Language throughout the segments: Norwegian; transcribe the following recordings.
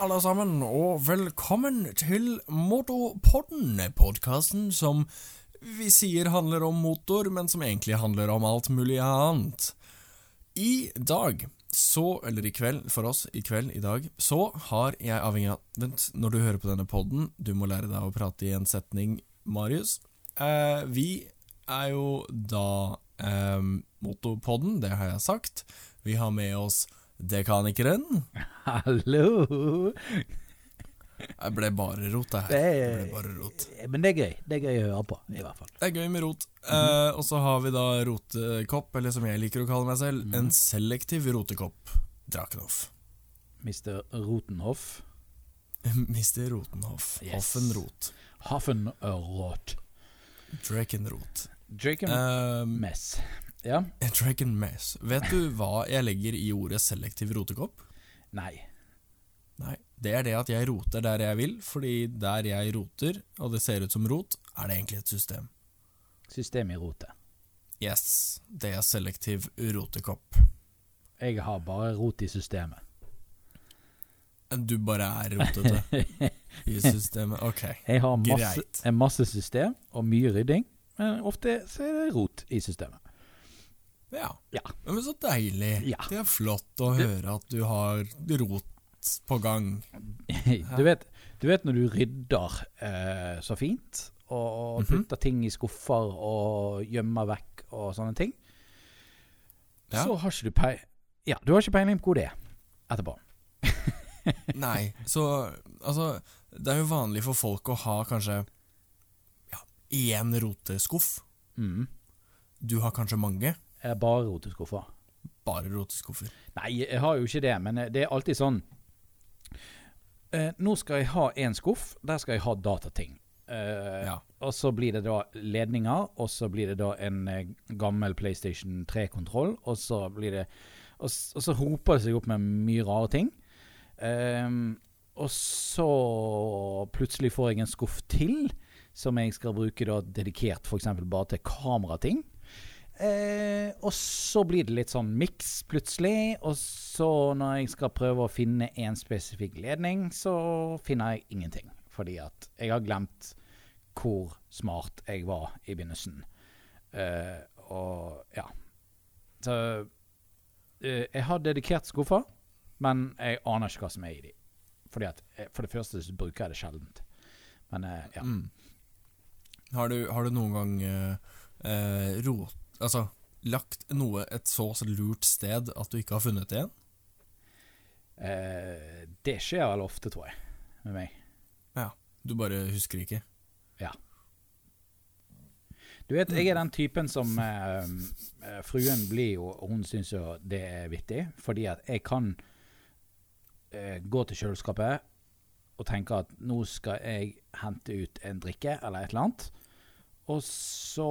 alle sammen, og velkommen til Motopodden, podkasten som vi sier handler om motor, men som egentlig handler om alt mulig annet. I dag, så, eller i kveld, for oss, i kveld, i dag, så har jeg avhengig av Vent, når du hører på denne podden, du må lære deg å prate i en setning, Marius. Eh, vi er jo da eh, Motopodden, det har jeg sagt. Vi har med oss Dekanikeren. Hallo! Det ble bare rot, det her. Det ble bare rot. Men det er gøy. Det er gøy å høre på, i hvert fall. Det er gøy med rot. Eh, og så har vi da rotekopp, eller som jeg liker å kalle meg selv, Mhm. en selektiv rotekopp. Drakenhoff. Mr. Rotenhoff. Mr. Rotenhoff. Yes. Hoffenrot. Hoffenrot. Drakenrot. Drakenmess. Um, Ja? Draken Mess. Vet du hva jeg legger i ordet selektiv rotekopp? Nei. Nei. Det er det at jeg roter der jeg vil, fordi der jeg roter, og det ser ut som rot, er det egentlig et system. System i rotet. Yes, det er selektiv rotekopp. Jeg har bare rot i systemet. Du bare er rotete i systemet. Ok. Jeg har masse, Greit. en masse system og mye rydding, men ofte så er det rot i systemet. Ja. Ja. Men så deilig. Ja. Det er flott å høre at du har rot på gang. Du vet, du vet når du rydder eh, så fint, og Mhm. putter ting i skuffer og gjemmer vekk og sånne ting, Ja. så har ikke du pei... Ja, du har ikke peiling på hvor det er etterpå. Nei, så altså Det er jo vanlig for folk å ha kanskje ja, én roteskuff. Mm. Du har kanskje mange. Jeg bare roteskuffer. Bare roteskuffer. Nei, jeg har jo ikke det, men eh, det er alltid sånn eh, Nå skal jeg ha én skuff, der skal jeg ha datating. Eh, Ja. Og så blir det da ledninger, og så blir det da en eh, gammel PlayStation 3-kontroll, og så blir det og, og så hoper det seg opp med mye rare ting. Eh, og så plutselig får jeg en skuff til, som jeg skal bruke da dedikert f.eks. bare til kamerating. Eh, og så blir det litt sånn miks plutselig. Og så når jeg skal prøve å finne en spesifikk ledning, så finner jeg ingenting. Fordi at jeg har glemt hvor smart jeg var i begynnelsen. Eh, og ja. Så eh, jeg har dedikert skuffer, men jeg aner ikke hva som er i de. Fordi at eh, For det første så bruker jeg det sjeldent. Men eh, ja. Mm. Har, du, har du noen gang eh, eh, rot... Altså lagt noe et så lurt sted at du ikke har funnet det igjen? Eh, det skjer vel ofte, tror jeg, med meg. Ja. Du bare husker ikke? Ja. Du vet, jeg er den typen som eh, eh, Fruen blir jo, og hun syns jo det er vittig, fordi at jeg kan eh, gå til kjøleskapet og tenke at nå skal jeg hente ut en drikke eller et eller annet. Og så,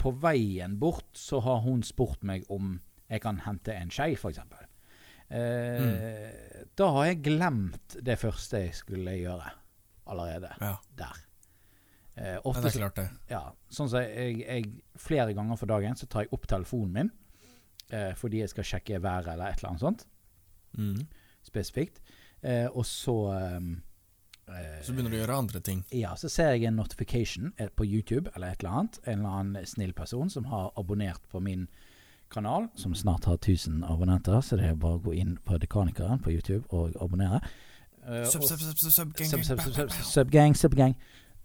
på veien bort, så har hun spurt meg om jeg kan hente en skei, f.eks. Eh, Da har jeg glemt det første jeg skulle gjøre allerede Ja. der. Eh, ja ofte det er klart det. ja, sånn som jeg, jeg Flere ganger for dagen så tar jeg opp telefonen min eh, fordi jeg skal sjekke været eller et eller annet sånt Mm. spesifikt. Eh, og så eh, Så begynner du å gjøre andre ting. Ja, så ser jeg en notification eh, på YouTube eller et eller annet. En eller annen snill person som har abonnert på min kanal, som snart har 1000 abonnenter, så det er bare å gå inn på Dekanikeren på YouTube og abonnere. Eh, Sub, sub, sub, sub, sub, subgang, subgang.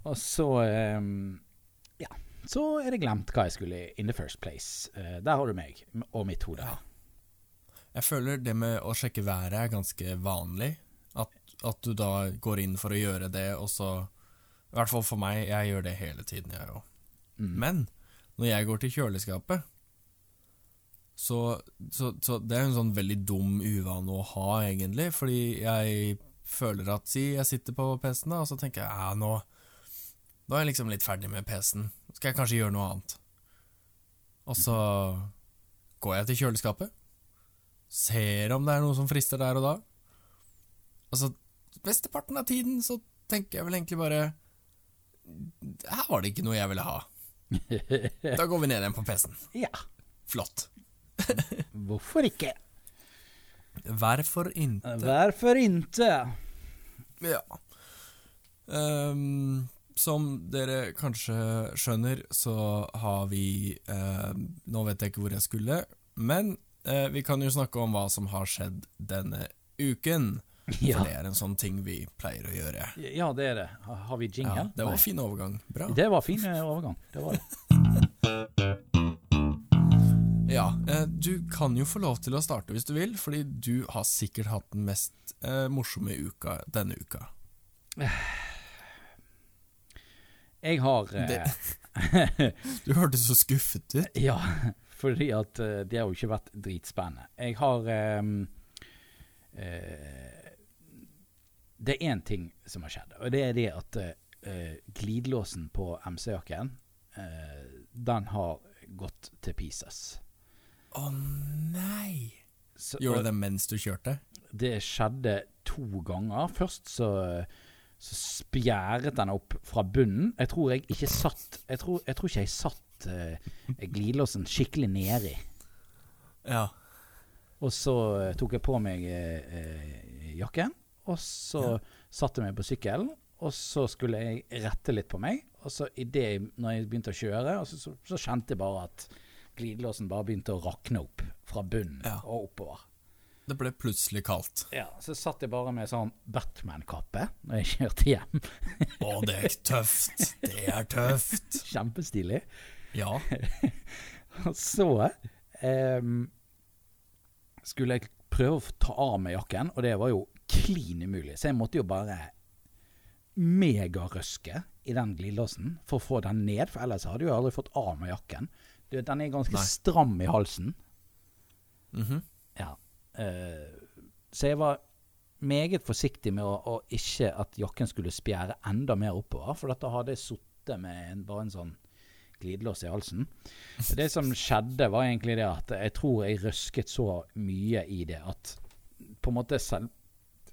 Og så ehm, Ja. Så er det glemt hva jeg skulle in the first place. Eh, der har du meg og mitt hode. Jeg føler det med å sjekke været er ganske vanlig. At, du da går inn for å gjøre det, og så I hvert fall for meg, jeg gjør det hele tiden, jeg òg. Mm. Men når jeg går til kjøleskapet, så, så, så Det er en sånn veldig dum uvane å ha, egentlig, fordi jeg føler at Si jeg sitter på PC-en, da, og så tenker jeg ja, nå Nå er jeg liksom litt ferdig med PC-en. Skal jeg kanskje gjøre noe annet? Og så går jeg til kjøleskapet, ser om det er noe som frister der og da. Altså, Besteparten av tiden så tenker jeg vel egentlig bare Her var det ikke noe jeg ville ha. Da går vi ned igjen på PC-en. Ja. Flott. Hvorfor ikke? Hvorfor ikke? Hvorfor ikke? Ja. Um, som dere kanskje skjønner, så har vi uh, Nå vet jeg ikke hvor jeg skulle, men uh, vi kan jo snakke om hva som har skjedd denne uken. Ja. For det er en sånn ting vi pleier å gjøre. Ja, det er det. Har vi jingle? Ja, det var fin overgang. Bra. Det var fin eh, overgang. Det var det. Ja, eh, du kan jo få lov til å starte hvis du vil, fordi du har sikkert hatt den mest eh, morsomme uka denne uka. Jeg har Du hørtes så skuffet ut. Ja, fordi at det har jo ikke vært dritspennende. Jeg har um, eh, Det er én ting som har skjedd, og det er det at uh, glidelåsen på MC-jakken, uh, den har gått til pieces. Å nei! Så- Gjorde du det mens du kjørte? Det skjedde to ganger. Først så, så spjæret den opp fra bunnen. Jeg tror jeg ikke satt Jeg tror, jeg tror ikke jeg satt uh, glidelåsen skikkelig nedi. Ja. Og så tok jeg på meg eh, jakken, og så Ja. satte jeg meg på sykkelen. Og så skulle jeg rette litt på meg, og så i det, når jeg begynte å kjøre, og så, så, så kjente jeg bare at glidelåsen bare begynte å rakne opp fra bunnen Ja. og oppover. Det ble plutselig kaldt. Ja, Så satt jeg bare med sånn Batman-kappe når jeg kjørte hjem. Å, det er tøft. Det er tøft. Kjempestilig. Ja. Og så um, skulle jeg prøve å ta av meg jakken, og det var jo klin umulig. Så jeg måtte jo bare megarøske i den glidelåsen for å få den ned, for ellers hadde jeg jo aldri fått av meg jakken. Du vet, Den er ganske Nei. stram i halsen. Mhm. Ja. Uh, så jeg var meget forsiktig med å, å ikke at jakken skulle spjære enda mer oppover, for dette hadde jeg sittet med en, bare en sånn glidelås i halsen. Det som skjedde, var egentlig det at jeg tror jeg røsket så mye i det at på en måte selv,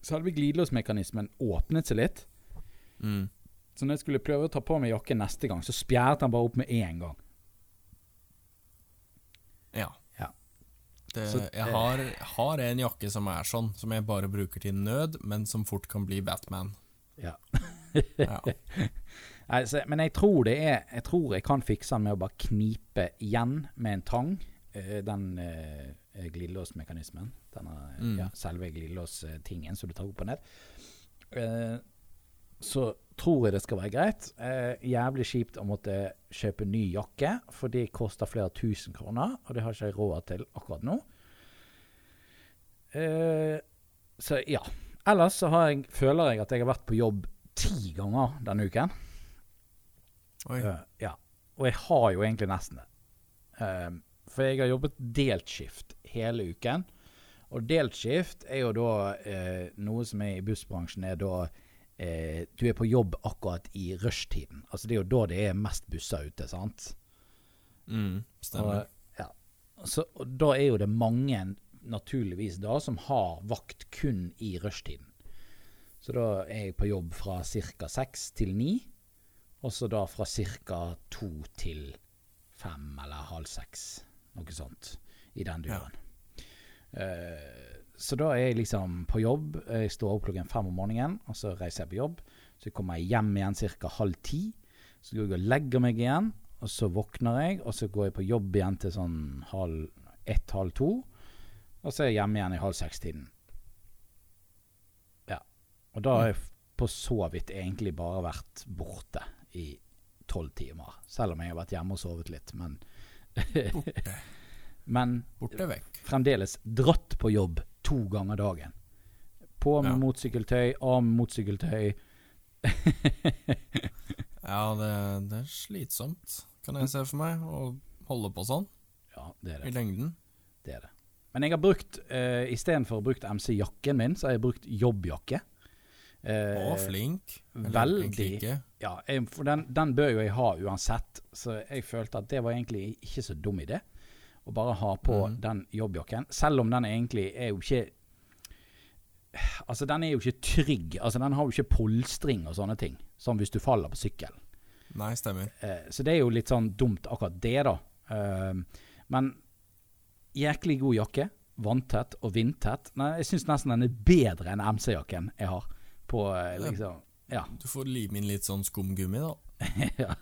selve glidelåsmekanismen åpnet seg litt. Mm. Så når jeg skulle prøve å ta på meg jakken neste gang, så spjæret han bare opp med én gang. Ja. Ja. Det, Så, jeg har, har en jakke som er sånn, som jeg bare bruker til nød, men som fort kan bli Batman. Ja. Ja. altså, men jeg tror det er Jeg tror jeg kan fikse den med å bare knipe igjen med en tang. eh, den eh, glidelåsmekanismen. Denne, Mm. ja, selve glidelåstingen som du tar opp og ned. Eh, så tror jeg det skal være greit. Eh, jævlig kjipt å måtte kjøpe ny jakke, for det koster flere tusen kroner, og det har ikke jeg råd til akkurat nå. Eh, så ja. Ellers så har jeg, føler jeg at jeg har vært på jobb ti ganger denne uken. Eh, ja. Og jeg har jo egentlig nesten det. Eh, for jeg har jobbet deltskift hele uken. Og deltskift er jo da eh, noe som er i bussbransjen, er da eh, Du er på jobb akkurat i rushtiden. Altså det er jo da det er mest busser ute, sant? Mm, stemmer. Og, ja. Så, og da er jo det mange, naturligvis, da, som har vakt kun i rushtiden. Så da er jeg på jobb fra ca. seks til ni, og så da fra ca. to til fem eller halv seks. Noe sånt. I den duren. Eh, så da er jeg liksom på jobb. Jeg står opp klokken fem om morgenen, og så reiser jeg på jobb. Så kommer jeg hjem igjen ca. halv ti. Så går jeg og legger meg igjen, og så våkner jeg, og så går jeg på jobb igjen til sånn halv ett-halv to. Og så er jeg hjemme igjen i halv seks-tiden. Ja. Og da har jeg på så vidt egentlig bare vært borte i tolv timer. Selv om jeg har vært hjemme og sovet litt. Men, Borte. men Borte vekk. Fremdeles dratt på jobb to ganger dagen. På med Ja. motsykkeltøy, av med motsykkeltøy. Ja, det, det er slitsomt, kan jeg se for meg, å holde på sånn Ja, det er det. i lengden. det, er det. Men jeg har brukt, uh, istedenfor å bruke MC-jakken min, så har jeg brukt jobbjakke. Eh, Å, flink. Veldig. Ja, jeg, for den, den bør jo jeg ha uansett, så jeg følte at det var egentlig ikke så dum idé. Å bare ha på mm. den jobbjakken. Selv om den egentlig er jo ikke Altså, den er jo ikke trygg. Altså, Den har jo ikke polstring og sånne ting, som hvis du faller på sykkel. Nei, stemmer. Eh, så det er jo litt sånn dumt, akkurat det, da. Eh, men jæklig god jakke. Vanntett og vindtett. Nei, jeg syns nesten den er bedre enn MC-jakken jeg har på eh, liksom Ja. Du får lime inn litt sånn skumgummi, da. ja.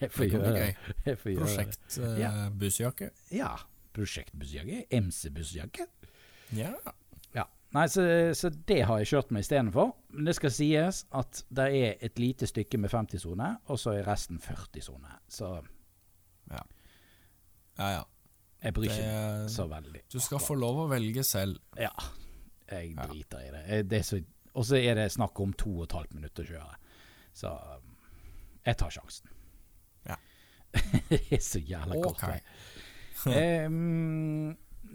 Jeg får gjøre det. det. Prosjekt eh, Ja. bussjakke. Ja. Prosjektbussjakke. MC-bussjakke. Ja. Ja. Nei, så, så det har jeg kjørt med istedenfor. Men det skal sies at det er et lite stykke med 50-sone, og så er resten 40-sone. Så Ja, ja. jeg bryr ikke Det, så veldig. du skal få lov å velge selv. Ja. Jeg Ja. i det. Det og så er det snakk om to og et halvt minutt å kjøre. Så jeg tar sjansen. Ja. det er så jævla kort vei. um,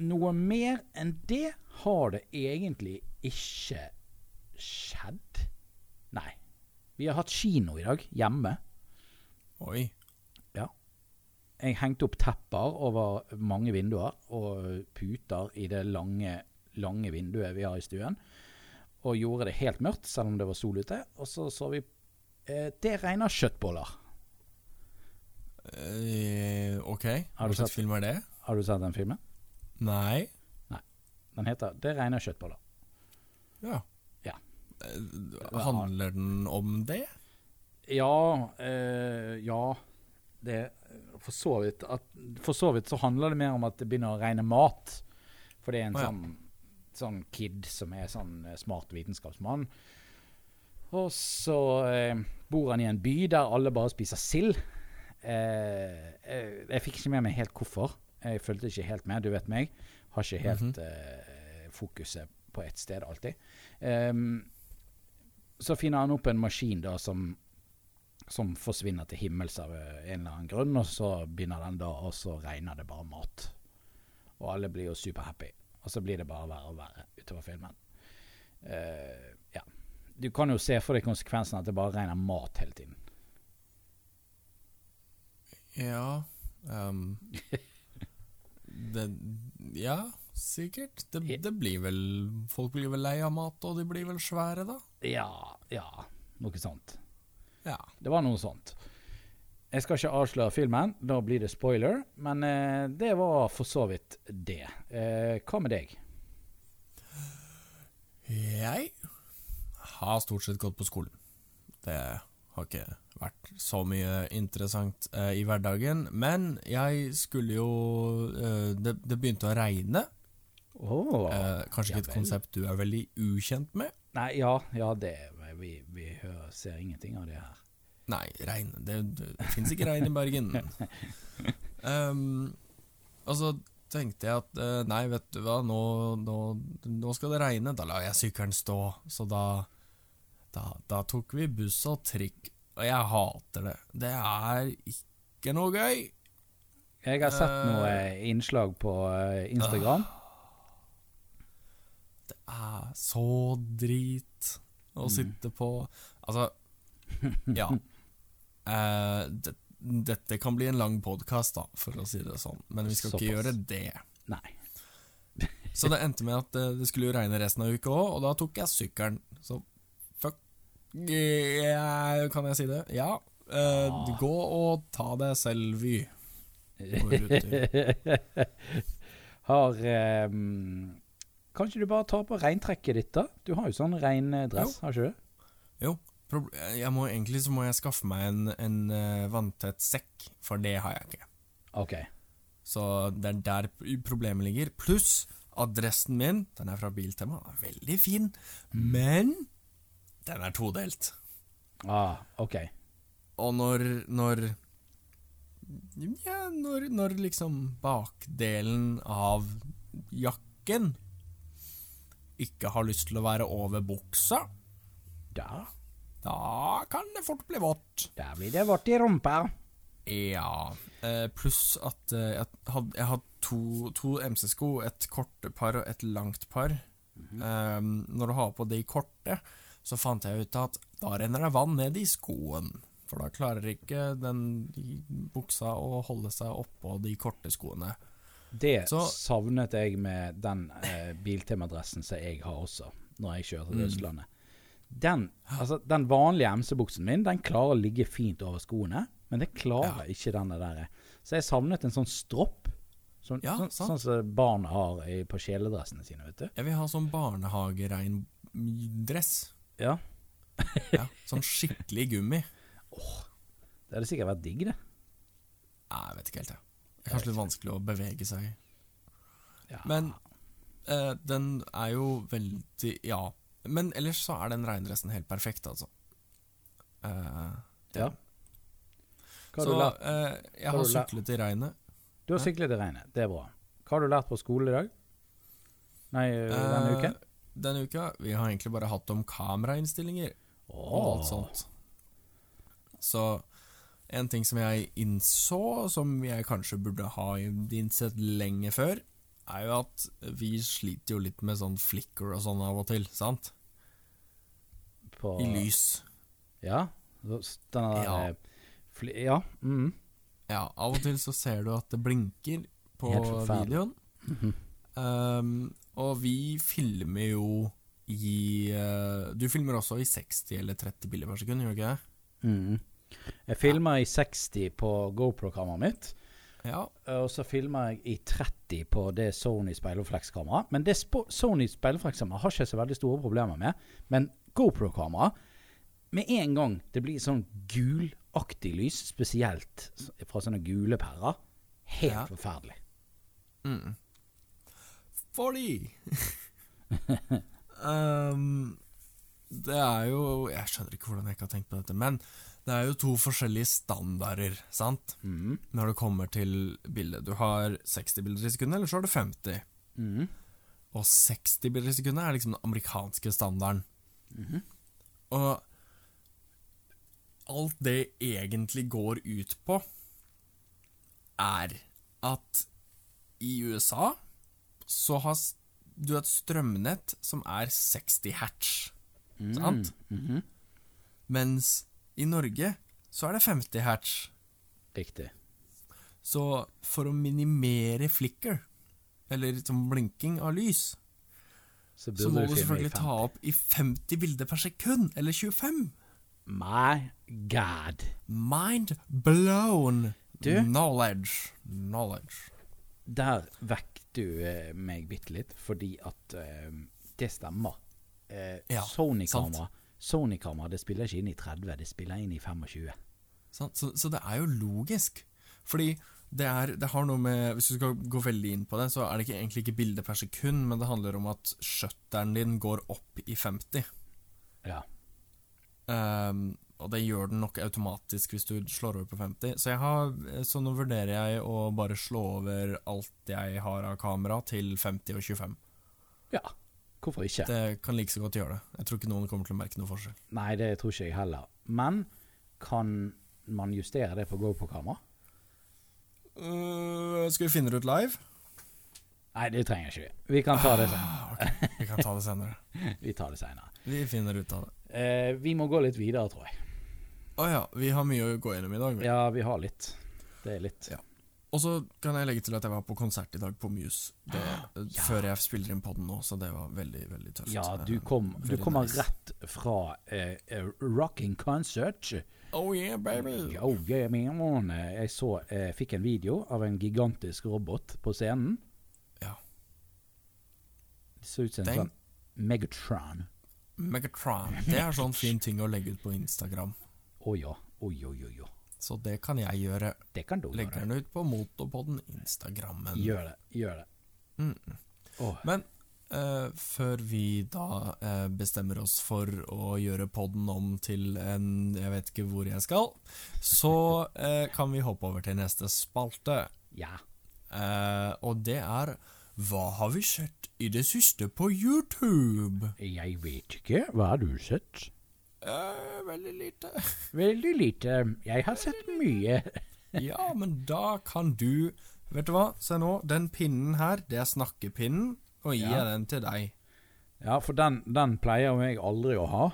noe mer enn det har det egentlig ikke skjedd. Nei. Vi har hatt kino i dag, hjemme. Oi. Jeg hengte opp tepper over mange vinduer og puter i det lange, lange vinduet vi har i stuen. Og gjorde det helt mørkt, selv om det var sol ute. Og så så vi eh, Det regner kjøttboller. Eh, ok. Har du Hva slags sett- film er det? Har du sett den filmen? Nei. Nei. Den heter 'Det regner kjøttboller'. Ja. Ja. Eh, Handler den om det? Ja Uh, Ja. Det For så vidt at, For så vidt så handler det mer om at det begynner å regne mat. For det er en oh, ja. sånn, sånn kid som er sånn smart vitenskapsmann. Og så eh, bor han i en by der alle bare spiser sild. Eh, eh, jeg fikk ikke med meg helt hvorfor. Jeg fulgte ikke helt med, du vet meg. Har ikke helt Mhm. eh, fokuset på ett sted alltid. Um, så finner han opp en maskin da som som forsvinner til himmels av en eller annen grunn, og så begynner den da, og så regner det bare mat. Og alle blir jo superhappy. Og så blir det bare verre og verre utover filmen. Uh, ja. Du kan jo se for deg konsekvensen at det bare regner mat hele tiden. Ja um, det, Ja, sikkert. Det, det blir vel Folk blir vel lei av mat, og de blir vel svære, da? Ja, ja, noe sånt. Ja. Det var noe sånt. Jeg skal ikke avsløre filmen, da blir det spoiler, men eh, det var for så vidt det. Eh, hva med deg? Jeg har stort sett gått på skolen. Det har ikke vært så mye interessant eh, i hverdagen. Men jeg skulle jo eh, det, det begynte å regne. Oh, Eh, kanskje ikke et konsept du er veldig ukjent med? Nei, ja, ja det Vi, vi hører, ser ingenting av det her. Nei, regn Det, det, det fins ikke regn i Bergen. um, og så tenkte jeg at eh, nei, vet du hva, nå, nå, nå skal det regne. Da lar jeg sykkelen stå. Så da, da, da tok vi buss og trikk. Og jeg hater det. Det er ikke noe gøy. Jeg har sett Eh. noe innslag på eh, Instagram. Det er så drit å sitte på Altså, ja. Eh, det, dette kan bli en lang podkast, da, for å si det sånn. Men vi skal Såpass. ikke gjøre det. Nei. Så det endte med at det skulle regne resten av uka òg, og da tok jeg sykkelen. Så yeah, Kan jeg si det? Ja. Uh, Ah. Gå og ta deg selv vy. Og ruter. har eh, Kanskje du bare tar på reintrekket ditt, da? Du har jo sånn rein dress, jo. har ikke du? Jo. Jeg må, egentlig så må jeg skaffe meg en, en uh, vanntett sekk, for det har jeg ikke. OK. Så det er der problemet ligger. Pluss adressen min, den er fra Biltema, den er veldig fin, men den er todelt. Ah, OK. Og når Når Ja, når, når liksom bakdelen av jakken ikke har lyst til å være over buksa, Da da kan det fort bli vått. Da blir det vått i rumpa. Ja, eh, pluss at eh, jeg hadde, to, to MC-sko, et korte par og et langt par. Eh, når du har på de korte, så fant jeg ut at da renner det vann ned i skoen. For da klarer ikke den buksa å holde seg oppå de korte skoene. Det Så- savnet jeg med den eh, Biltema-dressen som jeg har også, når jeg kjører til Mm. Østlandet. Den, altså, den vanlige MC-buksen min Den klarer å ligge fint over skoene, men det klarer ikke denne der. Så jeg savnet en sånn stropp, sånn, Ja, sånn, sånn som barn har i, på kjeledressene sine. vet du Jeg vil ha sånn barnehagerein dress. Ja. Ja, sånn skikkelig gummi. Det hadde sikkert vært digg, det. Nei, jeg vet ikke helt, jeg. Det er kanskje litt vanskelig å bevege seg i. Ja. Men eh, den er jo veldig Ja. Men ellers så er den reindressen helt perfekt, altså. Eh, Ja. Så eh, jeg har har syklet i regnet. Du har syklet i regnet, det er bra. Hva har du lært på skole i dag? Nei, denne Eh, uken? Denne uka Vi har egentlig bare hatt om kamerainnstillinger og alt sånt. Så en ting som jeg innså, som jeg kanskje burde ha innsett lenge før, er jo at vi sliter jo litt med sånn flicker og sånn av og til, sant? På, I lys. Ja. Denne Ja. eh, ja. Mm. Ja, av og til så ser du at det blinker på videoen. Mm videoen. Um, og vi filmer jo i uh, Du filmer også i 60 eller 30 bilder per sekund, gjør du ikke det? Mm. Jeg filmer i 60 på GoPro-kameraet mitt. Ja. Og så filmer jeg i 30 på det Sony speilreflekskameraet. Men det Sony speilreflekskameraet har ikke så veldig store problemer med. Men GoPro-kamera Med en gang det blir sånn gulaktig lys, spesielt fra sånne gule pærer, helt Ja. forferdelig. Mm. Fordi um, Det er jo Jeg skjønner ikke hvordan jeg ikke har tenkt på dette, men det er jo to forskjellige standarder, sant? Mm. Når det kommer til bildet. Du har 60 bilder i sekundet, eller så har du 50. Mm. Og 60 bilder i sekundet er liksom den amerikanske standarden. Mm. Og alt det egentlig går ut på, er at i USA så har du et strømnett som er 60 hertz, sant? Mhm. Mens i Norge så er det 50 hertz. Riktig. Så for å minimere flicker, eller liksom blinking av lys, Så så må du selvfølgelig ta opp i 50 bilder per sekund, eller 25. My God. Mind blown Du? knowledge. Knowledge. Der vekk du eh, meg bitte litt, fordi at uh, det stemmer. Uh, Ja, Sony-kamera Sony-kamera, det spiller ikke inn i 30, det spiller inn i 25. Sant? Så, så det er jo logisk. Fordi det, er, det har noe med Hvis du skal gå veldig inn på det, så er det ikke, egentlig ikke bilde per sekund, men det handler om at shutteren din går opp i 50. Ja. Ehm, og det gjør den nok automatisk hvis du slår over på 50. Så, har, så nå vurderer jeg å bare slå over alt jeg har av kamera, til 50 og 25. ja. Hvorfor ikke? Det kan like så godt gjøre det. Jeg tror ikke noen kommer til å merke noe forskjell. Nei, det tror ikke jeg heller. Men kan man justere det på GoPro-kamera? Uh, skal vi finne det ut live? Nei, det trenger ikke vi. Vi kan ta det senere. okay. vi kan ta det senere. Vi tar det senere. Vi finner ut av det. Uh, vi må gå litt videre, tror jeg. Å ja, vi har mye å gå gjennom i dag. vi. Ja, vi har litt. Det er litt. Ja. Og så kan jeg legge til at jeg var på konsert i dag på Muse. Det, Ja. Før jeg spiller inn podden nå, så det var veldig, veldig tøft. Ja, du, Eh, kom, du kom nice. rett fra eh, eh, Rocking Concert. Oh yeah, baby! Oh, yeah, man. Jeg så, uh, fikk en video av en gigantisk robot på scenen. Ja. Det så ut som en sånn Megatron. Megatron. Det er sånn fin ting å legge ut på Instagram. Å ja. Oi, oi, oi, oi. Så det kan jeg gjøre. Det kan du Legger gjøre. den ut på Motorpodden Instagrammen. Gjør det. Gjør det. Mm. Oh. Men eh, før vi da eh, bestemmer oss for å gjøre podden om til en Jeg vet ikke hvor jeg skal, så eh, kan vi hoppe over til neste spalte. Ja. Eh, og det er Hva har vi sett i det siste på YouTube? Jeg vet ikke. Hva har du sett? Eh, veldig lite. Veldig lite. Jeg har sett mye. Ja, men da kan du Vet du hva, se nå. Den pinnen her, det er snakkepinnen, og gir Ja. den til deg. Ja, for den, den pleier jo jeg aldri å ha.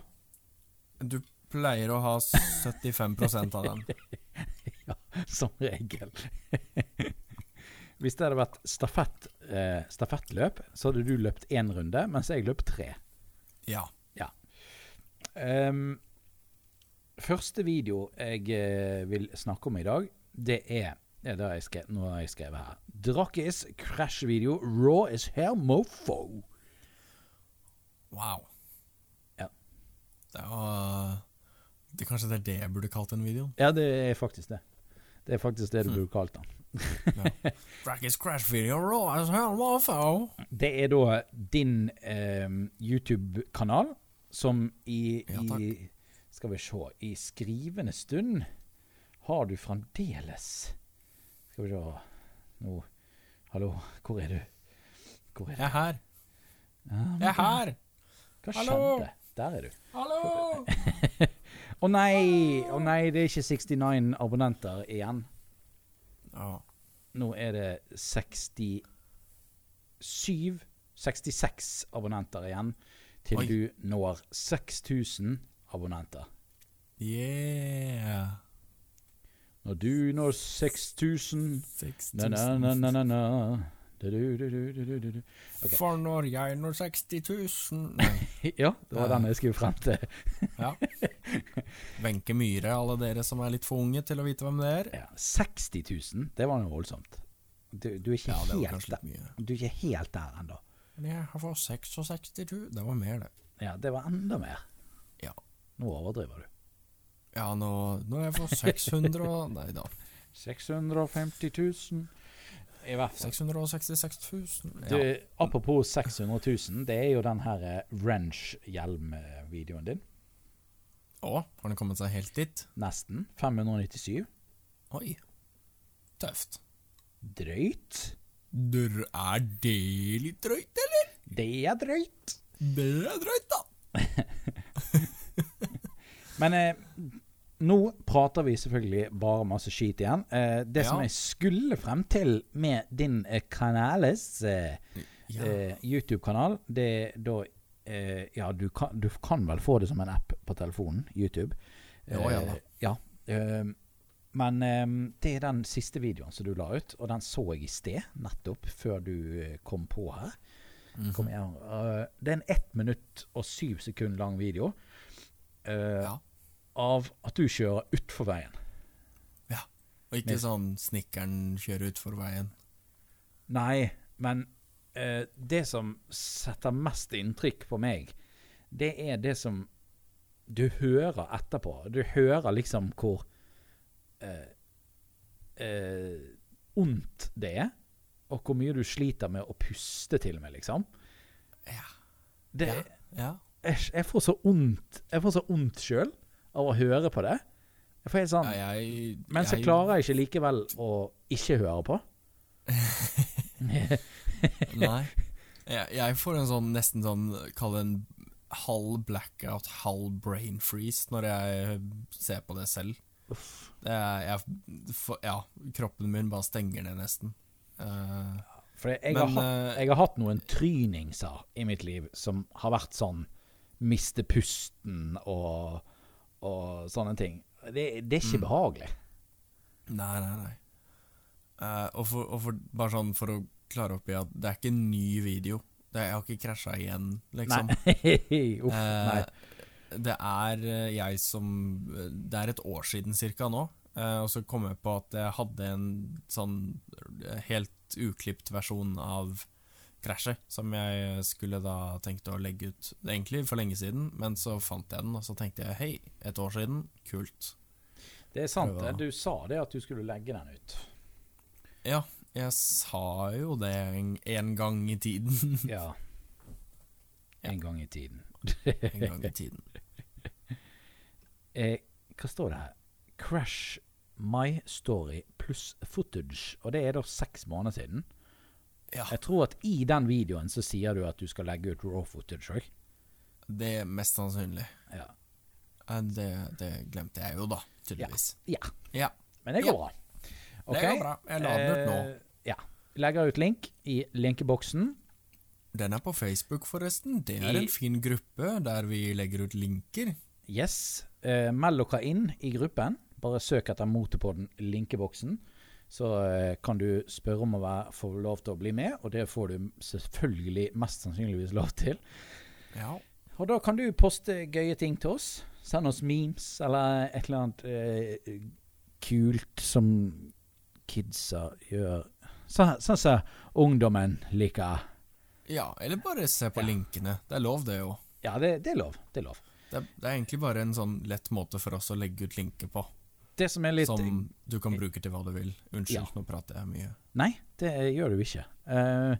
Du pleier å ha 75% av den. Ja, som regel. Hvis det hadde vært stafett, eh, stafettløp, så hadde du løpt én runde, mens jeg løp tre. Ja. Ehm, første video jeg eh, vil snakke om i dag, det er det har jeg skrevet, Nå har jeg skrevet her. Drakkis krasjvideo. Raw is here, mofo. Wow. Ja. Det var det, Kanskje det er det jeg burde kalt den videoen? Ja, det er faktisk det. Det er faktisk det du Hm. burde kalt den. Drakkis crash video raw is here, mofo. Det er da din eh, YouTube-kanal som i, Ja, i. Skal vi se I skrivende stund har du fremdeles Skal vi se Nå Hallo, hvor er du? Hvor er du? Jeg er her. Ja, Jeg er her. Hva Hallo? skjedde? Der er du. Hallo! Å nei! Å nei, det er ikke 69 abonnenter igjen. Ja. Nå er det 67 66 abonnenter igjen til Oi. du når 6000 abonnenter. Yeah. Når du når 6000 na, na, na, 6000. na, na, na. Du, du, du, du, du, du, du. Ok. For når jeg når 60 000 Ja, det var den jeg skulle frem til. Ja. Wenche Myhre, alle dere som er litt for unge til å vite hvem det er. Ja, 60 000, det var noe voldsomt. Du, du, er Ja, det var helt du er ikke helt der ennå. Men jeg har fått 66 000. Det var mer, det. Ja, det var enda mer. Ja. Nå overdriver du. Ja, nå, nå har jeg fått 600 og Nei da. 650 000. I hvert fall. 666 000. Du, Ja. apropos 600 000, det er jo den her eh, wrench-hjelm-videoen din. Å, har den kommet seg helt dit? Nesten. 597. Oi. Tøft. Drøyt. Der er det litt drøyt, eller? Det er drøyt. Det er drøyt, da. Men eh, nå prater vi selvfølgelig bare masse skit igjen. Eh, det som jeg skulle frem til med din eh, kanales eh, Ja. eh, YouTube-kanal, det er da eh, Ja, du kan, du kan vel få det som en app på telefonen, YouTube. Ja, ja da. Ja. Men um, det er den siste videoen som du la ut, og den så jeg i sted, nettopp før du eh, kom på her. Mhm. Kom igjen. Uh, det er en ett minutt og syv sekund lang video uh, Ja. av at du kjører utfor veien. Ja. Og ikke sånn snekkeren kjører utfor veien. Nei, men uh, det som setter mest inntrykk på meg, det er det som du hører etterpå. Du hører liksom hvor ondt det er, og hvor mye du sliter med å puste til og med, liksom. Ja. Det, Ja. Ja. jeg, jeg får så ondt Jeg får så ondt sjøl av å høre på det. Jeg får helt sånn ja jeg, Men så klarer jeg ikke likevel å ikke høre på. Nei. Jeg, jeg får en sånn nesten sånn Kall det en halv blackout, halv brain freeze når jeg ser på det selv. Er, jeg, for, ja, kroppen min bare stenger ned nesten. Uh, For jeg, Men, har hatt, eh, jeg har hatt noen tryningser i mitt liv som har vært sånn Miste pusten og, og sånne ting. Det, det er ikke Mm. behagelig. nei, nei, nei. Uh, og for, og for, bare sånn for å klare opp i at det er ikke en ny video. Det, jeg har ikke krasja igjen, liksom. Nei. Uff, nei. Det er eh, jeg som Det er et år siden cirka nå. eh, og så kom jeg på at jeg hadde en sånn eh, helt uklipt versjon av krasjet, som jeg skulle da tenkt å legge ut egentlig for lenge siden, men så fant jeg den, og så tenkte jeg hei, et år siden, kult. Det er sant. Du sa det at du skulle legge den ut. Ja, jeg sa jo det en, en gang i tiden. Ja. En gang i tiden. en gang i tiden. Eh, hva står det her? Crash My Story pluss footage. Og det er da seks måneder siden. Ja, Jeg tror at i den videoen så sier du at du skal legge ut raw footage òg. det er mest sannsynlig. Ja. Det, det glemte jeg jo da, tydeligvis. ja. Ja. Men det går bra. Det Ok? går bra. Jeg la den ut nå. Eh, ja. Legger ut link i linkeboksen. Den er på Facebook, forresten. Det er I- en fin gruppe der vi legger ut linker. Yes. Eh, meld dere inn i gruppen. Bare søk etter Motorpodden linkeboksen. Så eh, kan du spørre om å være, få lov til å bli med, og det får du selvfølgelig mest sannsynligvis lov til. Ja. Og da kan du poste gøye ting til oss. Send oss memes eller et eller annet eh, kult som kidsa gjør. Sånn som ungdommen liker. ja, eller bare se på Ja. linkene. Det er lov, det jo. Ja, det, det er lov. Det er lov. Det det er egentlig bare en sånn lett måte for oss å legge ut linker på, Det som litt som du kan bruke til hva du vil. Unnskyld, Ja. nå prater jeg mye. Nei, det gjør du ikke. Uh,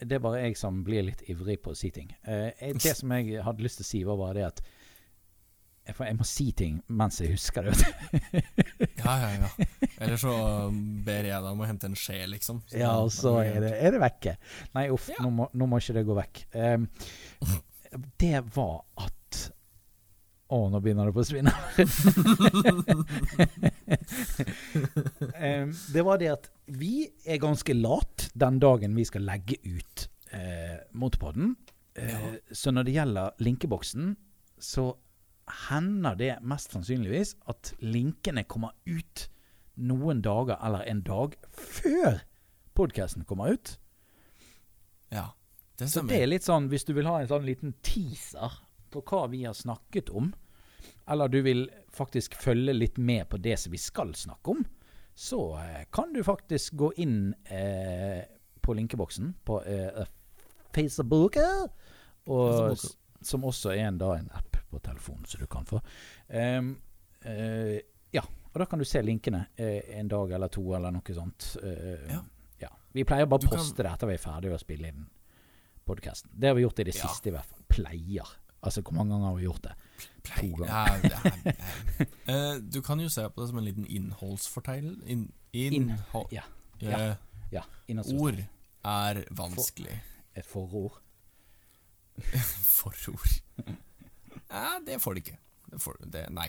det er bare jeg som blir litt ivrig på å si ting. Uh, det som jeg hadde lyst til å si, var bare det at jeg, jeg må si ting mens jeg husker det. Ja, ja, ja. Eller så um, ber jeg deg om å hente en skje, liksom. Så ja, og så er det, er det vekke. Nei, uff, Ja. nå, må, nå må ikke det gå vekk. Eh, det var at Å, nå begynner det på å svinne. Eh, det var det at vi er ganske lat den dagen vi skal legge ut eh, Motorpodden. Eh, Ja. Så når det gjelder linkeboksen, så hender det mest sannsynligvis at linkene kommer ut noen dager eller en dag før podkasten kommer ut. Ja, det Så det er litt sånn, hvis du vil ha en sånn liten teaser på hva vi har snakket om, eller du vil faktisk følge litt med på det som vi skal snakke om, så eh, kan du faktisk gå inn eh, på linkeboksen på eh, Facebook, og, Facebook. som også er en, da, en app på telefonen som du kan få. Um, uh, ja, og da kan du se linkene eh, en dag eller to eller noe sånt. Uh, Ja. ja. Vi pleier bare å å kan- poste det etter vi er ferdige å spille inn podkasten. Det har vi gjort i det Ja. siste, i hvert fall. Pleier. Altså, hvor mange ganger har vi gjort det? Play- to ganger. Ja, det er, det er. Eh, du kan jo se på det som en liten innholdsfortegnelse. In, in, ja, Eh, Ja. ord er vanskelig. Et forord. Forord. Ja, det får du ikke. Det får, det, nei.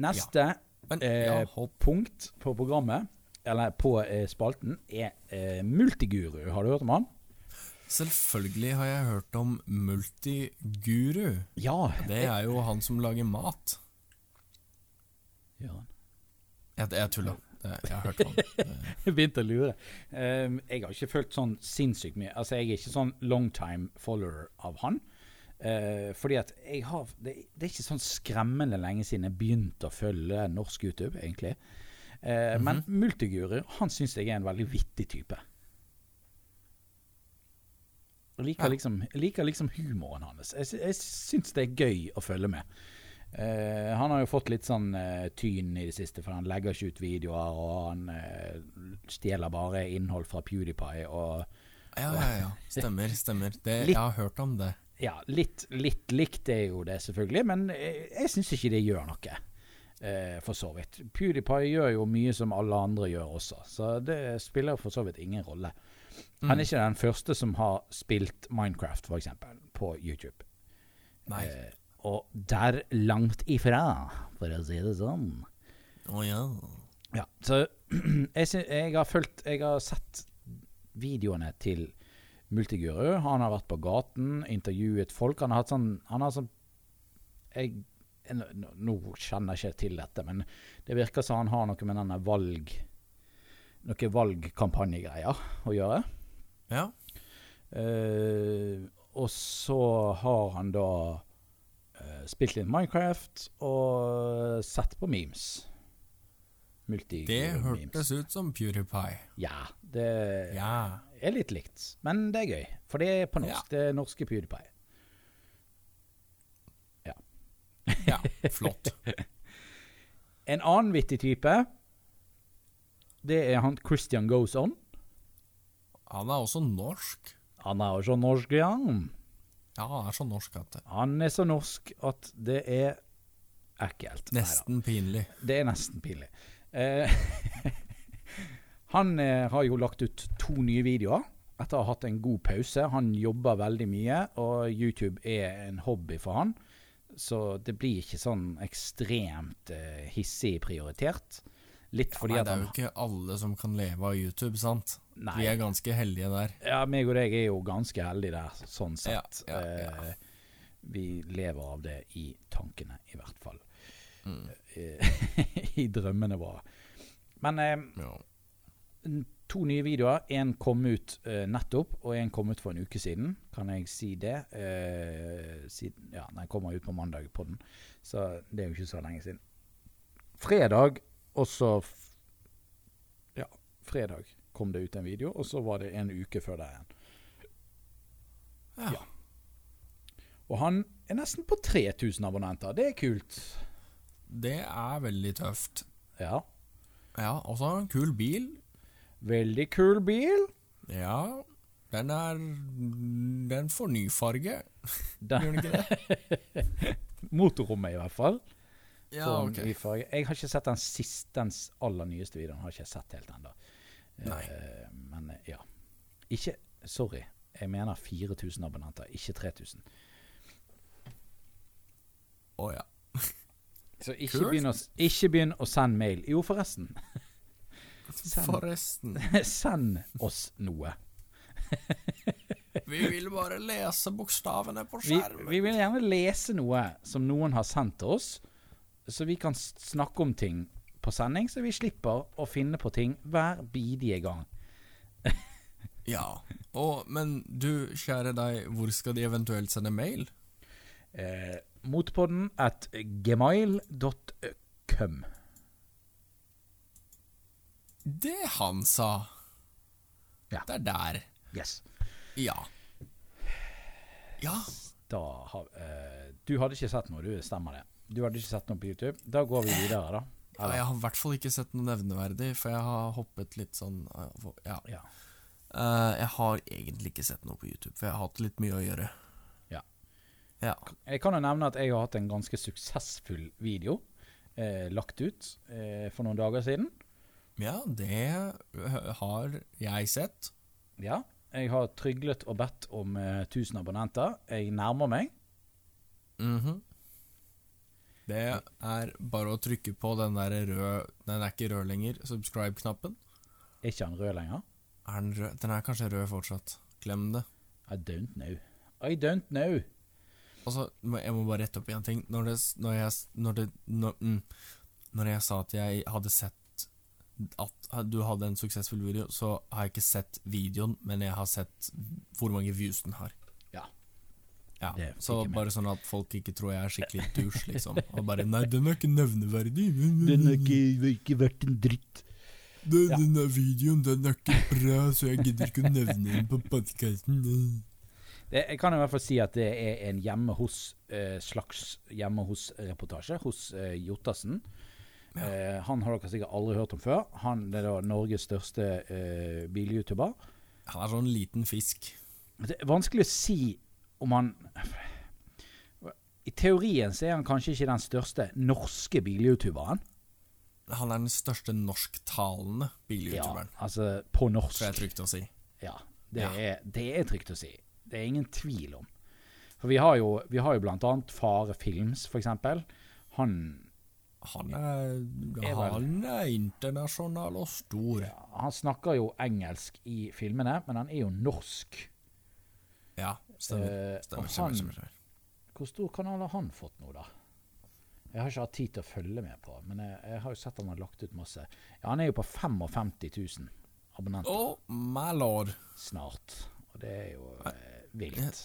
Neste Men eh, ja, punkt på programmet, eller på eh, spalten, er eh, Multiguru. Har du hørt om han? Selvfølgelig har jeg hørt om Multiguru. Ja. Det er jo han som lager mat. Han. Jeg, jeg tulla. Jeg har hørt om. Jeg begynte å lure. Um, jeg har ikke følt sånn sinnssykt mye Altså, jeg er ikke sånn longtime follower av han. Uh, fordi at jeg har det, det er ikke sånn skremmende lenge siden jeg begynte å følge norsk YouTube, egentlig. Eh, Men Multiguru, han syns jeg er en veldig vittig type. Jeg liker, Ja. liksom, liker liksom humoren hans. Jeg, jeg syns det er gøy å følge med. Uh, han har jo fått litt sånn uh, tyn i det siste, for han legger ikke ut videoer, og han uh, stjeler bare innhold fra PewDiePie. Og Ja, ja, ja. Stemmer, stemmer. Det, Litt- jeg har hørt om det. ja, litt, litt likt er jo det, selvfølgelig, men jeg syns ikke det gjør noe. For så vidt. PewDiePie gjør jo mye som alle andre gjør også, så det spiller for så vidt ingen rolle. Han er ikke den første som har spilt Minecraft, eksempel, på YouTube. Nei. Eh, og der langt ifra, for å si det sånn. Å ja. Ja, så jeg, jeg har fulgt Jeg har sett videoene til Multiguru. Han har vært på gaten, intervjuet folk. Han har hatt sånn Han har sånn jeg, nå kjenner jeg ikke til dette, men det virker som han har noe med denne valg Noe valgkampanjegreier å gjøre. Ja. Eh, og så har han da eh, spilt litt Minecraft og sett på memes. Multi Det hørtes ut som PewDiePie. Ja, det Ja. er litt likt. Men det er gøy, for det er på norsk. Det er norske PewDiePie. Ja, flott. En annen vittig type, det er han Christian Goes On. Han er også norsk. Han er også norsk, ja. Ja, han er så norsk at det Han er så norsk at det er ekkelt. Nesten pinlig. Det er nesten pinlig. Eh, han eh, har jo lagt ut to nye videoer etter å ha hatt en god pause. Han jobber veldig mye, og YouTube er en hobby for han. Så det blir ikke sånn ekstremt eh, hissig prioritert. Litt fordi Nei, at det er jo ikke alle som kan leve av YouTube, sant? Nei. Vi er ganske heldige der. Ja, meg og deg er jo ganske heldige der, sånn sett. Ja, ja, ja. Eh, vi lever av det i tankene, i hvert fall. Mm. Eh, I drømmene våre. Men eh, Ja. to nye videoer. Én kom ut eh, nettopp, og én kom ut for en uke siden. Kan jeg si det? Eh, siden, ja, den kommer ut på mandag på den, så det er jo ikke så lenge siden. Fredag, og så Ja, fredag kom det ut en video, og så var det en uke før det igjen. Ja. Ja. Og han er nesten på 3000 abonnenter. Det er kult. Det er veldig tøft. Ja. Ja, og så har han kul bil. Veldig kul bil. Ja, den er Den får ny farge. Gjør den ikke det? motorrommet, i hvert fall. Ja, Får okay. farge. Jeg har ikke sett den siste, den aller nyeste videoen. Har ikke sett helt ennå. Nei. Eh, men eh, ja. Ikke Sorry. Jeg mener 4000 abonnenter, ikke 3000. Å ja. Så ikke begynn, å, ikke begynn å sende mail. Jo, forresten. Send, Forresten. send oss noe. Vi vil bare lese bokstavene på Vi, skjermen. vi vil gjerne lese noe som noen har sendt til oss, så vi kan snakke om ting på sending, så vi slipper å finne på ting hver bidige gang. Ja. Og, men du, kjære deg, hvor skal de eventuelt sende mail? Eh, Motpodden at gmail.com. Det han sa. Ja. Det er der. Yes. Ja. Ja. Da har eh, Du hadde ikke sett noe, du stemmer det. Du hadde ikke sett noe på YouTube. Da går vi videre, da. ja. Jeg har i hvert fall ikke sett noe nevneverdig, for jeg har hoppet litt sånn Ja. Ja. Uh, jeg har egentlig ikke sett noe på YouTube, for jeg har hatt litt mye å gjøre. Ja. Ja. Jeg kan jo nevne at jeg har hatt en ganske suksessfull video eh, lagt ut eh, for noen dager siden. Ja, det har jeg sett. Ja. Jeg har tryglet og bedt om eh, 1000 abonnenter. Jeg nærmer meg. Mhm. Det er bare å trykke på den der røde Den er ikke rød lenger, subscribe-knappen. Er ikke den rød lenger? Er den rød? Den er kanskje rød fortsatt. Glem det. I don't know. I don't know. Altså, jeg må bare rette opp én ting. Når, det, når, jeg, når, det, når, mm, når jeg sa at jeg hadde sett at du hadde en suksessfull video, så har jeg ikke sett videoen, men jeg har sett hvor mange views den har. Ja. Ja, Så med. bare sånn at folk ikke tror jeg er skikkelig douche, liksom. Og bare Nei, den er ikke nevneverdig. ikke verdt en dritt. Den, Ja. den der videoen, den er ikke bra, så jeg gidder ikke å nevne den på podkasten. Jeg kan i hvert fall si at det er en hjemme hos eh, slags hjemme hos-reportasje hos eh, Jottassen. Eh, han har dere sikkert aldri hørt om før. Han er da Norges største eh, bil-youtuber. Han er sånn liten fisk. Det er vanskelig å si om han I teorien så er han kanskje ikke den største norske bil-youtuberen. Han er den største norsktalende Ja, altså på norsk. Så det er trygt å si. Ja, det, Ja. Er, det er trygt å si. Det er ingen tvil om. For vi har jo, vi har jo blant annet Fare Films, for eksempel. Han, Han er, Er vel- han er internasjonal og stor. ja, han snakker jo engelsk i filmene, men han er jo norsk. Ja, stemmer. Eh, Stemmer, stemmer, han, stemmer, stemmer. Hvor stor kanal har han fått nå, da? Jeg har ikke hatt tid til å følge med på, men jeg, jeg har jo sett han har lagt ut masse. Ja, Han er jo på 55 000 abonnenter Oh my lord. snart, og det er jo eh, vilt.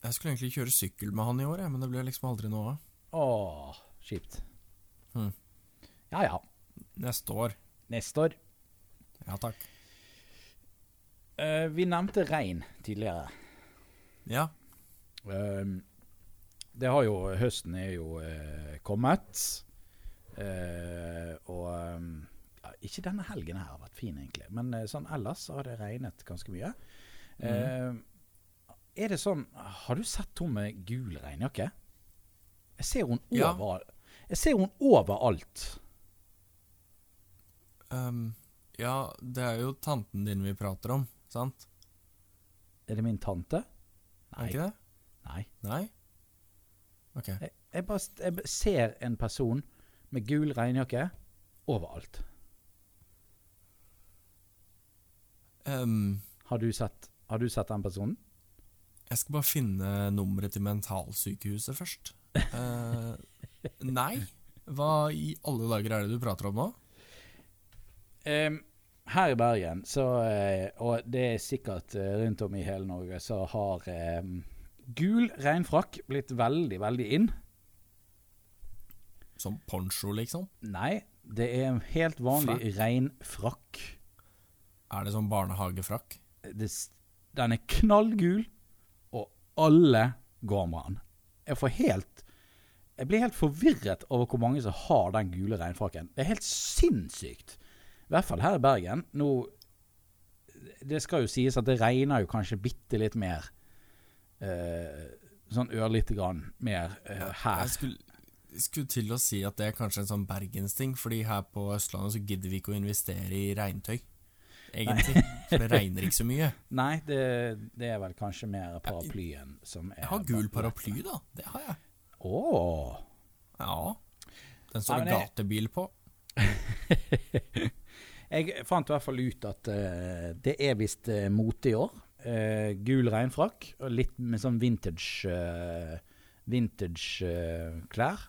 Jeg skulle egentlig kjøre sykkel med han i år, jeg, men det ble liksom aldri noe av. Åh, kjipt. Hmm. Ja ja. Neste år. Neste år. Ja takk. Uh, vi nevnte regn tidligere. Ja. Um, det har jo Høsten er jo uh, kommet. Uh, og um, ja, Ikke denne helgen her har vært fin, egentlig, men uh, sånn ellers har det regnet ganske mye. Mm. er det sånn Har du sett hun med gul regnjakke? Jeg ser hun Ja. over Jeg ser hun overalt. Um, ja, det er jo tanten din vi prater om, sant? Er det min tante? Det ikke det? Nei. Nei? Ok. Jeg, jeg bare jeg ser en person med gul regnjakke overalt. Um, Har du sett, har du sett den personen? jeg skal bare finne nummeret til mentalsykehuset først. Uh, nei? Hva i alle dager er det du prater om nå? Em, her i Bergen, så, eh, og det er sikkert eh, rundt om i hele Norge, så har um, gul regnfrakk blitt veldig, veldig inn. Som poncho, liksom? Nei, det er en helt vanlig Frakk? regnfrakk. Er det sånn barnehagefrakk? Det, den er knallgul, og alle går med den. jeg får helt Jeg blir helt forvirret over hvor mange som har den gule regnfrakken. Det er helt sinnssykt. I hvert fall her i Bergen. Nå Det skal jo sies at det regner jo kanskje bitte litt mer. Eh, sånn ørlite grann mer eh, her. Jeg skulle, jeg skulle til å si at det er kanskje en sånn bergensting, fordi her på Østlandet så gidder vi ikke å investere i regntøy. Egentlig. For det regner ikke så mye. Nei, det, det er vel kanskje mer paraplyen som er Jeg har gul paraply, da. Det har jeg. Å! Ja. Den står det gatebil på. Jeg fant i hvert fall ut at uh, det er visst uh, mote i år. Uh, gul regnfrakk og litt med sånn vintage uh, Vintage klær.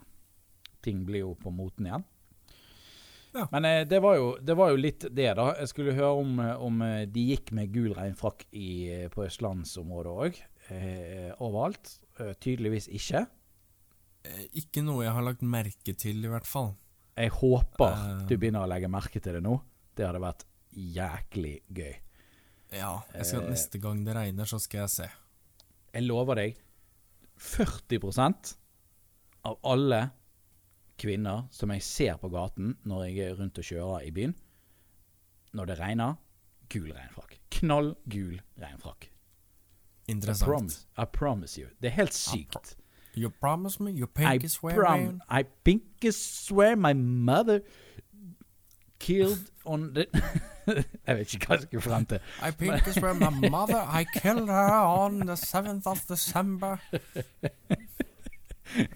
Ting blir jo på moten igjen. Ja. Men det, var jo, det var jo litt det, da. Jeg skulle høre om, om de gikk med gul regnfrakk i, på østlandsområdet òg. Overalt. Tydeligvis ikke. Ikke noe jeg har lagt merke til, i hvert fall. Jeg håper du begynner å legge merke til det nå. Det hadde vært jæklig gøy. Ja, jeg skal, Eh. Neste gang det regner, så skal jeg se. Jeg lover deg 40% av alle kvinner som jeg ser på gaten når jeg er rundt og kjører i byen, når det regner, gul regnfrakk. Knall gul regnfrakk. I Interessant. promise, I promise you. Det er helt sykt. You promise me, you I, pinky swear man. I pinky swear my mother killed on the Jeg vet ikke hva jeg skulle frem til. I pinky from my mother, I killed her on the 7th of December.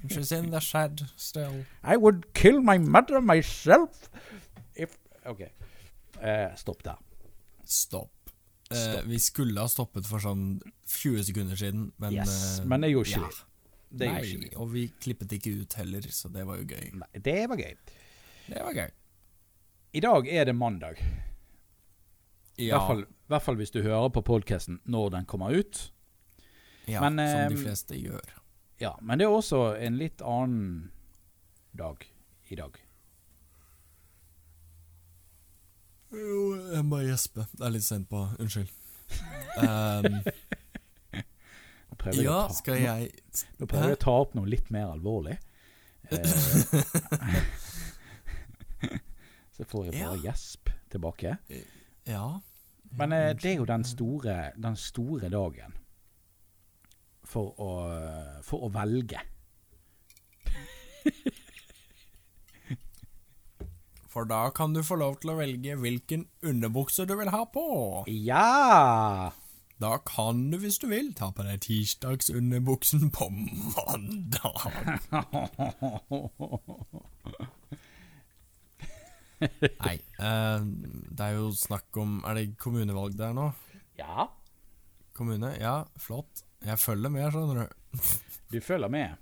She's in the shed still. I would kill my mother myself if OK. Uh, stopp der. Stopp. Stopp. vi skulle ha stoppet for sånn 20 sekunder siden, men Yes, uh, men det gjorde ikke ja. Det gjorde ikke Nei, og vi klippet ikke ut heller, så det var jo gøy. Nei, det var gøy. Det var gøy. I dag er det mandag. I Ja, hvert, fall, hvert fall hvis du hører på podkasten når den kommer ut. ja men, som de eh, fleste gjør. Ja, Men det er også en litt annen dag i dag. Jo, jeg må gjespe. Det er litt sent på. Unnskyld. Um, Nå prøver jeg, ja, å, ta, skal jeg nå prøver jeg å ta opp noe litt mer alvorlig. Eh, så får jeg bare gjesp tilbake. Ja. Men eh, det er jo den store, den store dagen for å, for å velge. For da kan du få lov til å velge hvilken underbukse du vil ha på. Ja! Da kan du, hvis du vil, ta på deg tirsdagsunderbuksen på mandag. Nei, Uh, det er jo snakk om Er det kommunevalg der nå? ja, Kommune? Ja, flott. Jeg følger med, skjønner du. du følger med.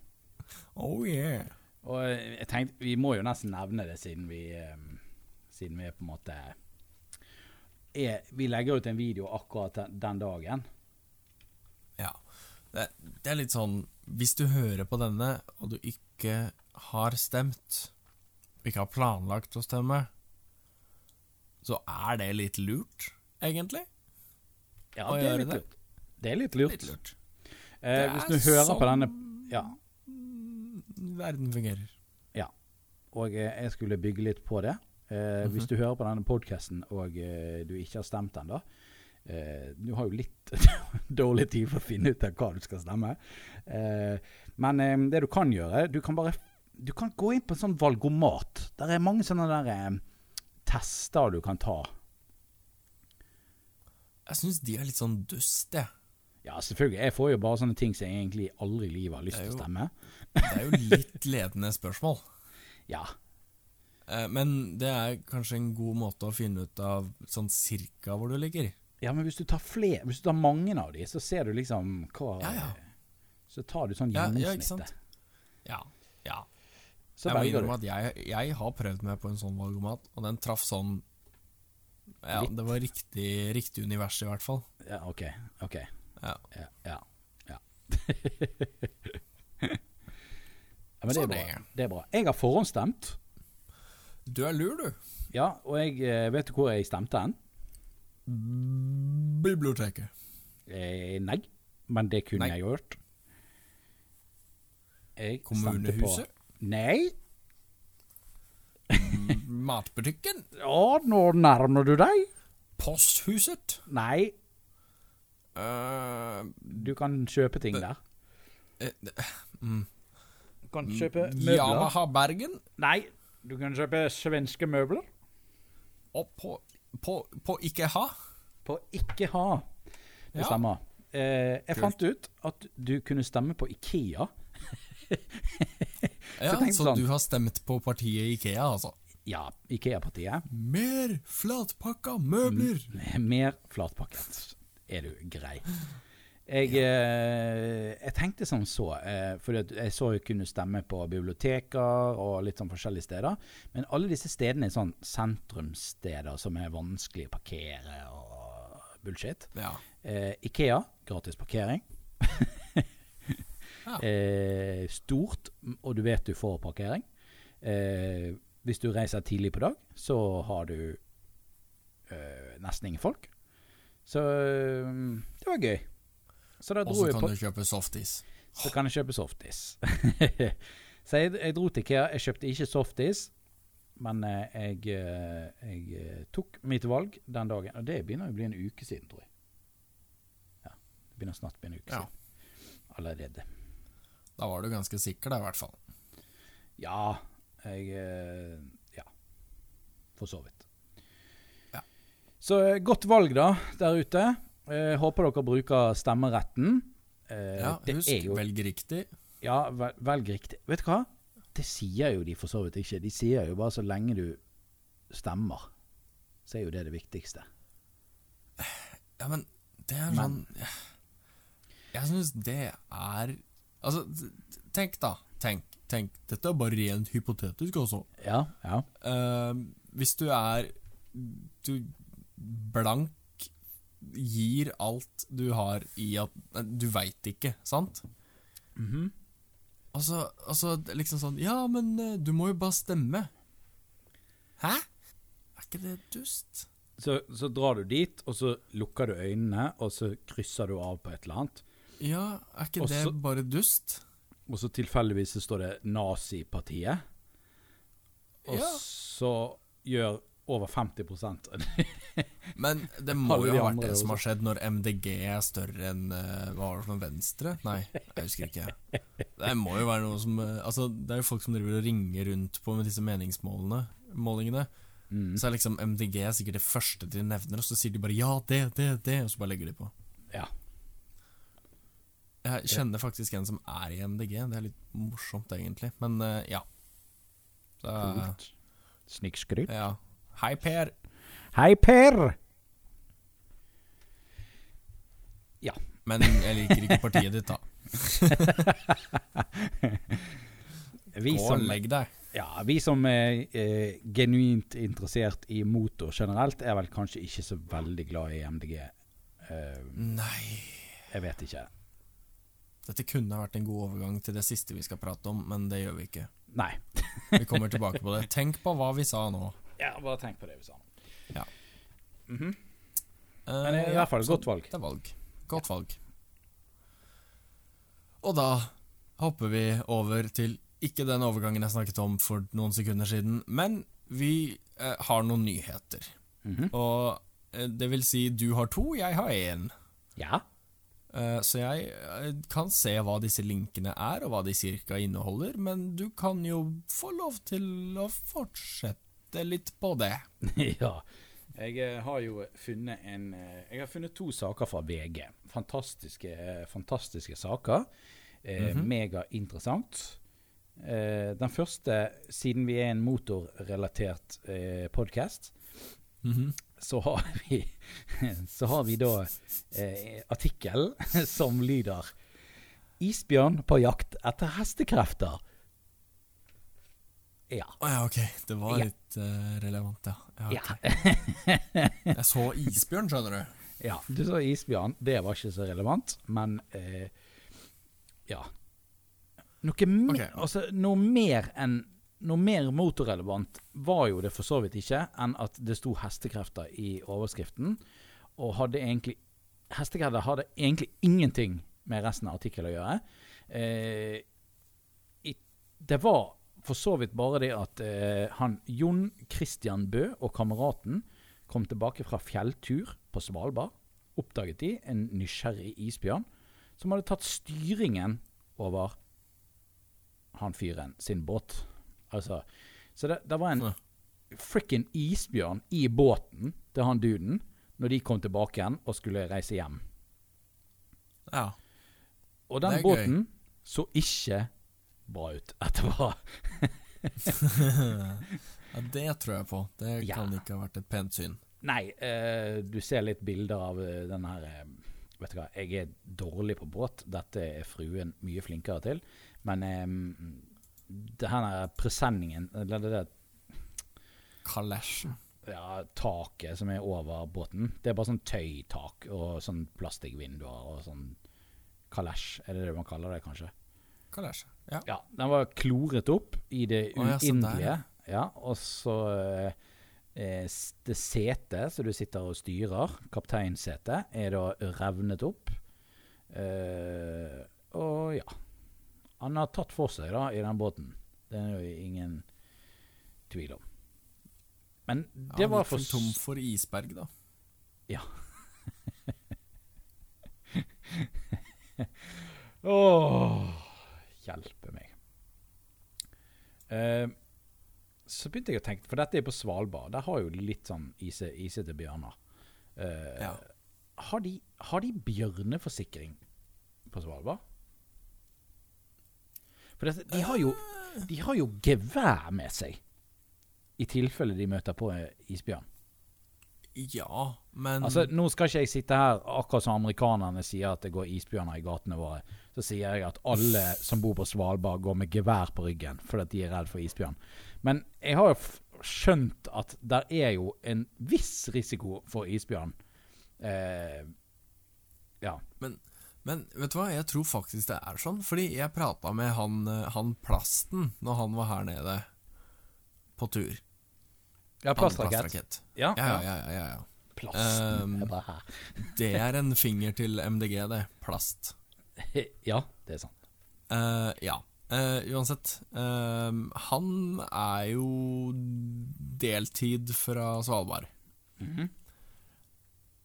Oh yeah. Og eh, jeg tenkte, vi må jo nesten nevne det siden vi eh, Siden vi er på en måte er, Vi legger ut en video akkurat den, den dagen. Ja. Det, det er litt sånn Hvis du hører på denne, og du ikke har stemt, ikke har planlagt å stemme, så er det litt lurt, egentlig. Ja, det er litt lurt. Det er litt lurt. Litt lurt. Eh, hvis du hører på sånn denne Ja. Verden fungerer. Og eh, jeg skulle bygge litt på det. Eh, Hvis Mhm. du hører på denne podkasten og eh, du ikke har stemt ennå eh, Du har jo litt dårlig tid for å finne ut av hva du skal stemme. Eh, men det du kan gjøre Du kan bare Du kan gå inn på en sånn valgomat. Der er mange sånne der eh, tester du kan ta. Jeg syns de er litt sånn dust, jeg. Ja, selvfølgelig. Jeg får jo bare sånne ting som jeg egentlig aldri i livet har lyst til å stemme. Det er jo litt ledende spørsmål. Ja. Eh, Men det er kanskje en god måte å finne ut av sånn cirka hvor du ligger. ja, men hvis du tar flere Hvis du tar mange av de, så ser du liksom hva Ja, ja. Så tar du sånn Ja, ja, ikke gjennomsnittet. sant? Ja. ja. Jeg må innrømme at jeg, jeg har prøvd meg på en sånn valgomat, og den traff sånn Ja, Litt. det var riktig, riktig univers, i hvert fall. Ja, OK. ok Ja. Ja. ja, ja. men det er, bra. det. er bra. Jeg har forhåndsstemt. Du er lur, du. Ja, og jeg eh, vet du hvor jeg stemte hen? Biblioteket. Eh, nei, men det kunne Nei. jeg gjort. Jeg Kommunehuset? Nei. Matbutikken? Ja, nå nærmer du deg. Posthuset? Nei, Uh, du kan kjøpe ting der. eh, mm. Du kan kjøpe møbler. Yamaha Bergen? Nei, du kan kjøpe svenske møbler. Og på, på, på ikke ha? På ikke ha. Det Ja. stemmer. Eh, jeg Kult. fant ut at du kunne stemme på Ikea. Ja, så, så sånn. du har stemt på partiet Ikea, altså? Ja, Ikea-partiet. Mer flatpakka møbler! Mer flatpakket. Er du grei? Jeg, eh, jeg tenkte som så, eh, for jeg så jo kunne stemme på biblioteker og litt sånn forskjellige steder. Men alle disse stedene er sånn sentrumssteder som er vanskelig å parkere og bullshit. Ja. Eh, Ikea, gratis parkering. Ja. eh, stort, og du vet du får parkering. Eh, hvis du reiser tidlig på dag, så har du eh, nesten ingen folk. Så eh, det var gøy. Så da Og dro så jeg kan du kjøpe softis. Så kan jeg kjøpe softis. så jeg, jeg dro til Ikea. Jeg kjøpte ikke softis, men eh, jeg, eh, jeg tok mitt valg den dagen. Og det begynner å bli en uke siden, tror jeg. Ja, det begynner snart å bli en uke Ja. siden. Allerede. Da var du ganske sikker, da, i hvert fall. Ja, jeg eh, Ja, for så vidt. Ja. Så eh, godt valg, da, der ute. Jeg håper dere bruker stemmeretten. Eh, Ja, det Husk, er jo velg riktig. Ja, vel, velg riktig. Vet du hva? Det sier jo de for så vidt ikke. De sier jo bare så lenge du stemmer, så er jo det det viktigste. Ja, men det er sånn sånn Jeg syns det er Altså, tenk da. Tenk. tenk Dette er bare rent hypotetisk, også. Ja, ja. Uh, hvis du er Du blank gir alt du har i at Du veit ikke, sant? Mhm. Altså, altså liksom sånn Ja, men eh, du må jo bare stemme. Hæ? Er ikke det dust? Så, så drar du dit, og så lukker du øynene, og så krysser du av på et eller annet. Ja, er ikke også, det bare dust? Og så tilfeldigvis så står det Nazipartiet. Og Ja. så gjør over 50% Men det må jo ha vært det som har skjedd når MDG er større enn eh, Hva var det for noe? Venstre? Nei, jeg husker ikke. Det må jo være noe som eh, Altså, det er jo folk som driver og ringer rundt på med disse meningsmålene Målingene. mm. Så er liksom MDG er sikkert det første de nevner, og så sier de bare ja, det, det, det, og så bare legger de på. Ja. Jeg kjenner faktisk en som er i MDG. Det er litt morsomt, egentlig. Men uh, ja. Kult. Snikskryt. ja. Hei, Per. Hei, Per! Ja. Men jeg liker ikke partiet ditt, da. Vi Gå som, og legg deg. ja, vi som er eh, genuint interessert i motor generelt, er vel kanskje ikke så veldig glad i MDG. Uh, Nei. jeg vet ikke. Dette kunne vært en god overgang til det siste vi skal prate om, men det gjør vi ikke. Nei. Vi kommer tilbake på det. Tenk på hva vi sa nå. Ja, bare tenk på det vi sa. nå. Ja. Mhm. Eh, Men i hvert fall et godt valg. Det er valg. Godt valg. Og da hopper vi over til ikke den overgangen jeg snakket om for noen sekunder siden, men vi eh, har noen nyheter. Mhm. Og eh, det vil si, du har to, jeg har én. Ja. Eh, Så jeg eh, kan se hva disse linkene er, og hva de cirka inneholder, men du kan jo få lov til å fortsette litt på det. ja. Jeg eh, har jo funnet en Jeg har funnet to saker fra VG. Fantastiske, fantastiske saker. Eh, -hmm. Megainteressant. Eh, den første, siden vi er en motorrelatert eh, podkast, Mhm. så har vi Så har vi da eh, artikkel som lyder 'Isbjørn på jakt etter hestekrefter'. Ja. Oh, ja, ok. Det var Ja. litt eh, relevant, ja. ja. ja. Jeg så isbjørn, skjønner du. Ja, du så isbjørn. Det var ikke så relevant, men uh, ja. Noe, me Ok. altså, noe mer enn noe mer motorrelevant var jo det for så vidt ikke, enn at det sto hestekrefter i overskriften. Og hadde egentlig Hestekrefter hadde egentlig ingenting med resten av artikkelen å gjøre. Eh, det var for så vidt bare det at eh, han Jon Christian Bø og kameraten kom tilbake fra fjelltur på Svalbard. Oppdaget de en nysgjerrig isbjørn som hadde tatt styringen over han fyren sin båt. Altså, så det, det var en Ja. frikken isbjørn i båten til han duden når de kom tilbake igjen og skulle reise hjem. Ja. Og den båten gøy. så ikke bra ut etterpå. ja, det tror jeg på. Det Ja. kan ikke ha vært et pent syn. Nei, uh, du ser litt bilder av eh, den her uh, Vet du hva, jeg er dårlig på båt. Dette er fruen mye flinkere til. Men eh, er presenningen Eller det der Kalesjen. ja, taket som er over båten, det er bare sånn tøytak og sånn plastikkvinduer og sånn kalesj. Er det det man kaller det, kanskje? Kalesje. Ja. Ja, den var kloret opp i det uendelige. Ja, og så eh, Det setet som du sitter og styrer, kapteinsetet, er da revnet opp. Eh, og ja. Han har tatt for seg da i den båten. Det er jo ingen tvil om. Men det ja, var for tom for isberg, da. Ja. Åh, hjelpe meg. Eh, så begynte jeg å tenke, for dette er på Svalbard. Der har jo litt sånn ise, isete bjørner. Eh, Ja. har, de, har de bjørneforsikring på Svalbard? For det, de, har jo, de har jo gevær med seg, i tilfelle de møter på isbjørn. Ja, men Altså, Nå skal ikke jeg sitte her akkurat som amerikanerne sier at det går isbjørner i gatene våre. Så sier jeg at alle som bor på Svalbard går med gevær på ryggen fordi de er redd for isbjørn. Men jeg har jo skjønt at der er jo en viss risiko for isbjørn. Eh, ja. Men, men vet du hva, jeg tror faktisk det er sånn. Fordi jeg prata med han, eh, han Plasten når han var her nede på tur. Ja, plastrakett. Ja, Ja, ja, ja. ja, ja. Plasten Um, er bare her. Det er en finger til MDG, det. Plast. Ja, det er sant. Uh, ja. Uh, uansett. uh, han er jo deltid fra Svalbard. Mhm.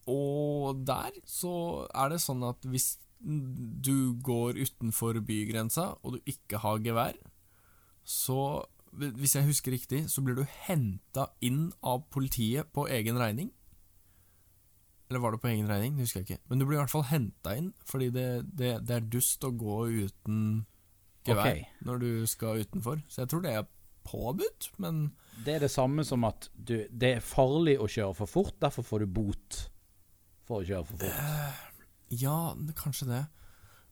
Og der så er det sånn at hvis du går utenfor bygrensa, og du ikke har gevær, så Hvis jeg husker riktig, så blir du henta inn av politiet på egen regning. Eller var det på egen regning? Det husker jeg ikke. Men du blir i hvert fall henta inn, fordi det, det, det er dust å gå uten gevær okay. når du skal utenfor. Så jeg tror det er påbudt, men Det er det samme som at du, det er farlig å kjøre for fort, derfor får du bot for å kjøre for fort. Ja, kanskje det.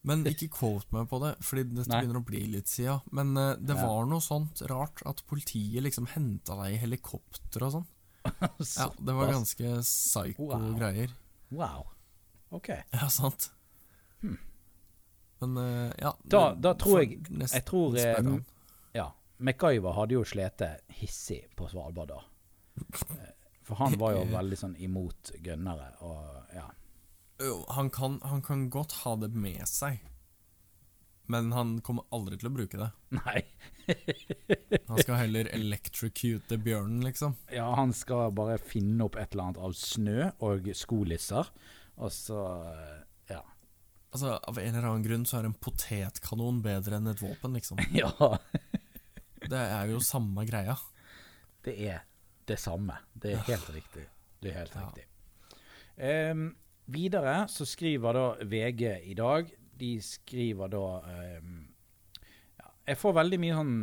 Men ikke quote meg på det, Fordi dette Nei. begynner å bli litt sida. Men uh, det Ja. var noe sånt rart at politiet liksom henta deg i helikopter og sånn. Ja, det var ganske psycho Wow. greier. Wow. Ok. Ja, sant. Men uh, ja Hmm. Da- da tror jeg- nest, Jeg tror eh. Ja. MacGyver hadde jo slete hissig på Svalbard da. For han var jo veldig sånn imot gønnere og ja. Han, kan, han kan godt ha det med seg, men han kommer aldri til å bruke det. Nei. Han skal heller electrocute bjørnen, liksom. Ja, han skal bare finne opp et eller annet av snø og skolisser, og så eh, Ja. Altså, Av en eller annen grunn så er en potetkanon bedre enn et våpen, liksom. Ja. Det er jo samme greia. Det er det samme. Det er helt riktig. Det er helt Ja. riktig. Ehm, videre så skriver da VG i dag De skriver da um, ja, Jeg får veldig mye sånn,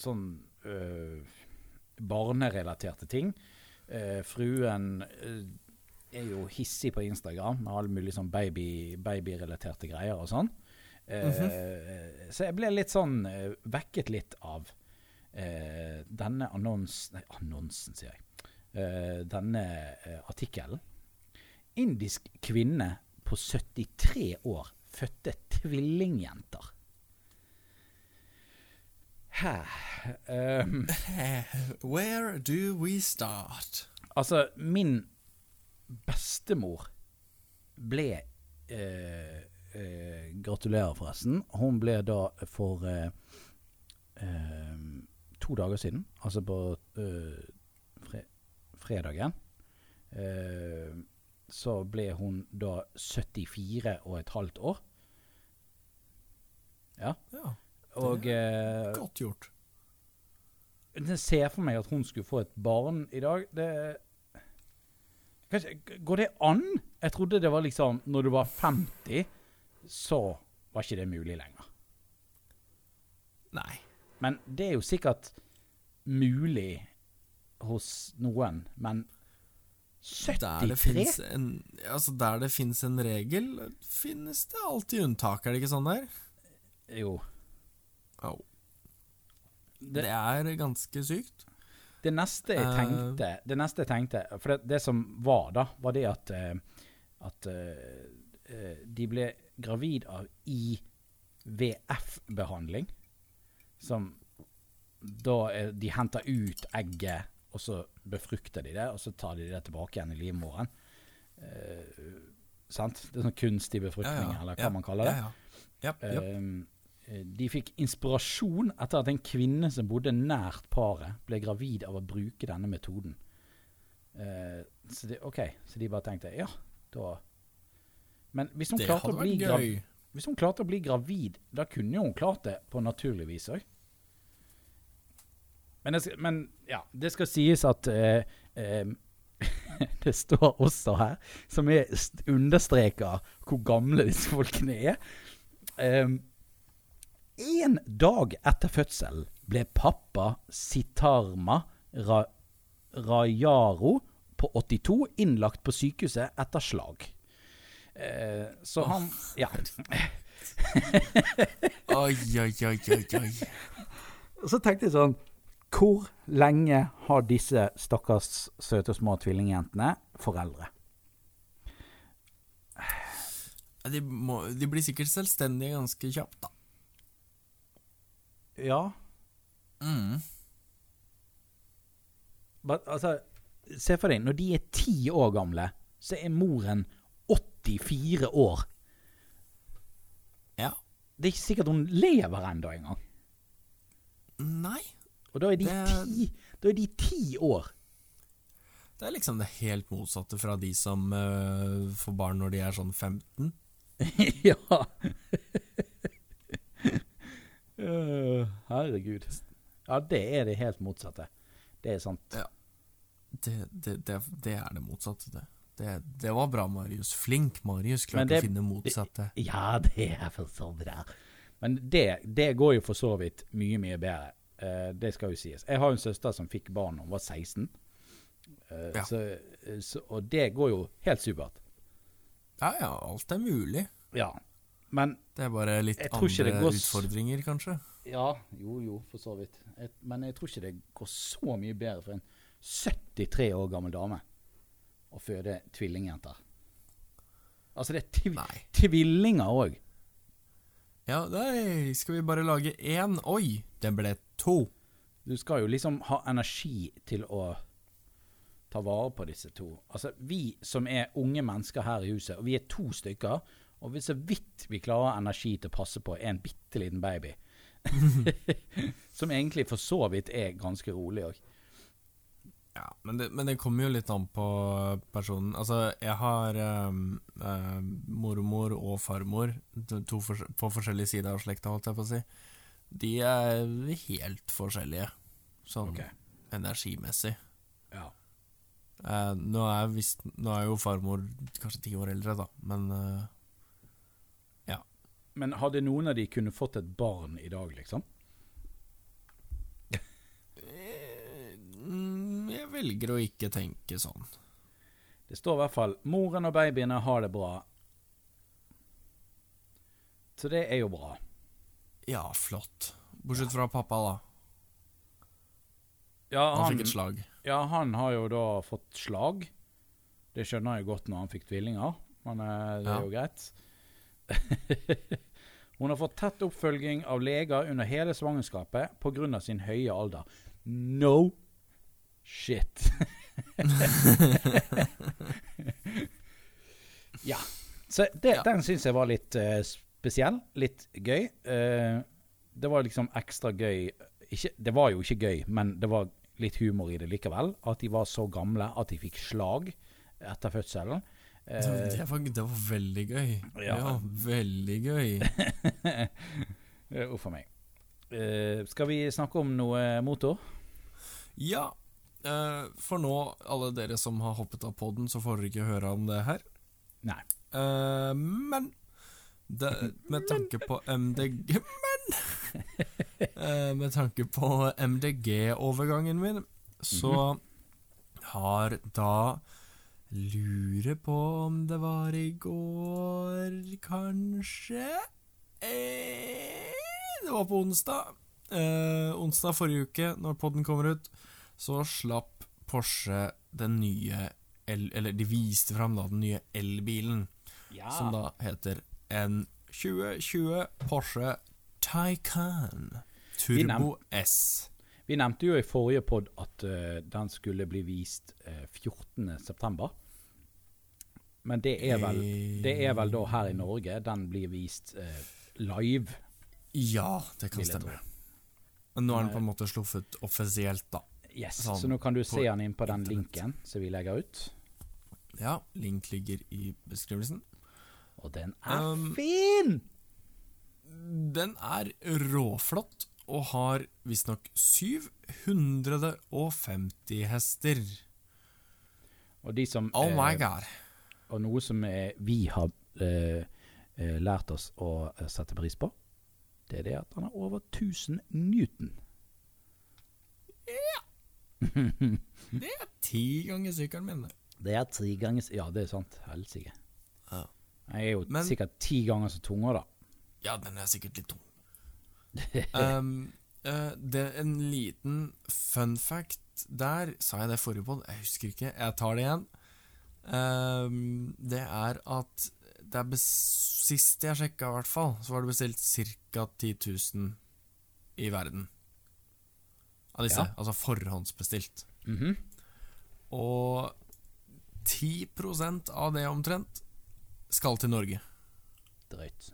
sånn uh, barnerelaterte ting. Uh, fruen uh, er jo hissig på Instagram med alle mulige sånn baby, babyrelaterte greier og sånn. Eh, Så jeg ble litt sånn vekket litt av denne annonsen Nei, annonsen, sier jeg. Denne artikkelen. Indisk kvinne på 73 år fødte tvillingjenter. Hæ? Um, Where do we start? Altså, min bestemor ble eh, eh, Gratulerer, forresten. Hun ble da for eh, eh, to dager siden, altså på eh, fre fredagen, eh, så ble hun da 74 og et halvt år. Ja. Ja, Og eh, godt gjort. jeg ser for meg at hun skulle få et barn i dag. Det Kanskje, Går det an? Jeg trodde det var liksom Når du var 50, så var ikke det mulig lenger. Nei. Men det er jo sikkert mulig hos noen. Men Der det 73? en, altså der det finnes en regel, finnes det alltid unntak, er det ikke sånn der? Jo. Au. Det, Det er ganske sykt. det neste jeg Eh. tenkte Det neste jeg tenkte For det, det som var, da, var det at eh, At eh, de ble gravid av IVF-behandling. Som da De henter ut egget, og så befrukter de det, og så tar de det tilbake igjen i livmoren. Eh, sant? Det er sånn kunstig befruktning, eller hva ja, man kaller det. Ja, ja. Ja, ja. Ehm, eh, de fikk inspirasjon etter at en kvinne som bodde nært paret, ble gravid av å bruke denne metoden. Eh, så, de, okay. så de bare tenkte ja, da Men hvis hun, klarte å gøy. hvis hun klarte å bli gravid, da kunne jo hun klart det på naturlig vis òg. Men, det skal- men ja, det skal sies at eh, eh, Det står også her, som er st- understreker hvor gamle disse folkene er. Um, en dag etter fødselen ble pappa Sitarma Ra Rajaro på 82 innlagt på sykehuset etter slag. Eh, så han Ja. Oi, oi, oi, oi, oi. Og så tenkte jeg sånn Hvor lenge har disse stakkars søte små tvillingjentene foreldre? De, må, de blir sikkert selvstendige ganske kjapt, da. Ja, Mm. but, altså Se for deg, når de er ti år gamle, så er moren 84 år. Ja. Det er ikke sikkert hun lever ennå engang. Nei. Og da er de Det- ti, da er de ti år. Det er liksom det helt motsatte fra de som uh, får barn når de er sånn 15. ja. uh, herregud. Ja, det er det helt motsatte. Det er sant. Ja. Det, det, det, det er det motsatte, det. det. Det var bra, Marius. Flink, Marius. Klarte å finne motsatte. Ja, det er for så bra. Men det, det går jo for så vidt mye, mye bedre. Eh, det skal jo sies. Jeg har en søster som fikk barn da hun var 16. Eh, Ja. så, så, og det går jo helt supert. Ja ja, alt er mulig. Ja. Men Det er bare litt Jeg andre går utfordringer, kanskje. Ja, jo, jo, for så vidt. Et, men jeg tror ikke det går så mye bedre for en 73 år gammel dame å føde tvillingjenter. Altså, det er tv Nei. tvillinger òg. Ja, nei, skal vi bare lage én? Oi, den ble to. Du skal jo liksom ha energi til å ta vare på disse to. Altså, vi som er unge mennesker her i huset, og vi er to stykker, og vi så vidt vi klarer energi til å passe på en bitte liten baby, som egentlig for så vidt er ganske rolig òg. Ja, men det, men det kommer jo litt an på personen. Altså, jeg har um, uh, mormor og farmor to fors på forskjellige sider av slekta, holdt jeg på å si. De er helt forskjellige, sånn okay. energimessig. Ja. Eh, nå, er vist, nå er jo farmor kanskje ti år eldre, da, men eh, Men hadde noen av de kunne fått et barn i dag, liksom? eh, Jeg velger å ikke tenke sånn. Det står i hvert fall 'Moren og babyene har det bra'. Så det er jo bra. Ja, flott. Bortsett fra pappa, da. Ja, Han han, fikk et slag. ja, han har jo da fått slag. Det skjønner jeg godt når han fikk tvillinger, men eh, det er Ja. jo greit. Hun har fått tett oppfølging av leger under hele svangerskapet pga. sin høye alder. No shit. ja. Så det, Ja. den syns jeg var litt eh, spesiell. Litt gøy. Uh, det var liksom ekstra gøy ikke, Det var jo ikke gøy, men det var litt humor i det likevel. At de var så gamle at de fikk slag etter fødselen. Uh, Det var, det var veldig gøy. Ja. Ja, veldig gøy. eh, Uff a meg. Uh, skal vi snakke om noe motor? Ja, Uh, for nå, alle dere som har hoppet av podden, så får dere ikke høre om det her. Nei. Uh, men det, med tanke på MDG Men! Eh, med tanke på MDG-overgangen min, så har da Lurer på om det var i går, kanskje? Eh, det var på onsdag. Eh, onsdag forrige uke, når podden kommer ut, så slapp Porsche den nye el, Eller de viste fram da den nye elbilen, Ja. som da heter en 2020 Porsche Taycan Turbo S. Vi nevnte jo i forrige pod at uh, den skulle bli vist uh, 14.9. Men det er, vel, det er vel da her i Norge den blir vist uh, live. Ja, det kan stemme. Men nå er den på en måte sluffet offisielt, da. Yes, Sånn, Så nå kan du se den inn på den internet. linken som vi legger ut. Ja, link ligger i beskrivelsen. Og den er Um, fin! Den er råflott og har visstnok 750 hester. Og de som Oh my god. Og noe som vi har eh, eh, lært oss å eh, sette pris på, det er det at han har over 1000 newton. Ja. Det er ti ganger sykkelen min. det. Det er tre ganger Ja, det er sant. Helsike. Jeg er jo Men- sikkert ti ganger så tunga, da. Ja, den er sikkert litt tung. um, uh, det en liten fun fact der. Sa jeg det forrige på? Jeg husker ikke. Jeg tar det igjen. Um, det er at det er Sist jeg sjekka, i hvert fall, så var det bestilt ca. 10 000 i verden. Av disse. Ja. Altså forhåndsbestilt. Mhm. Og 10 av det omtrent skal til Norge. Drøyt.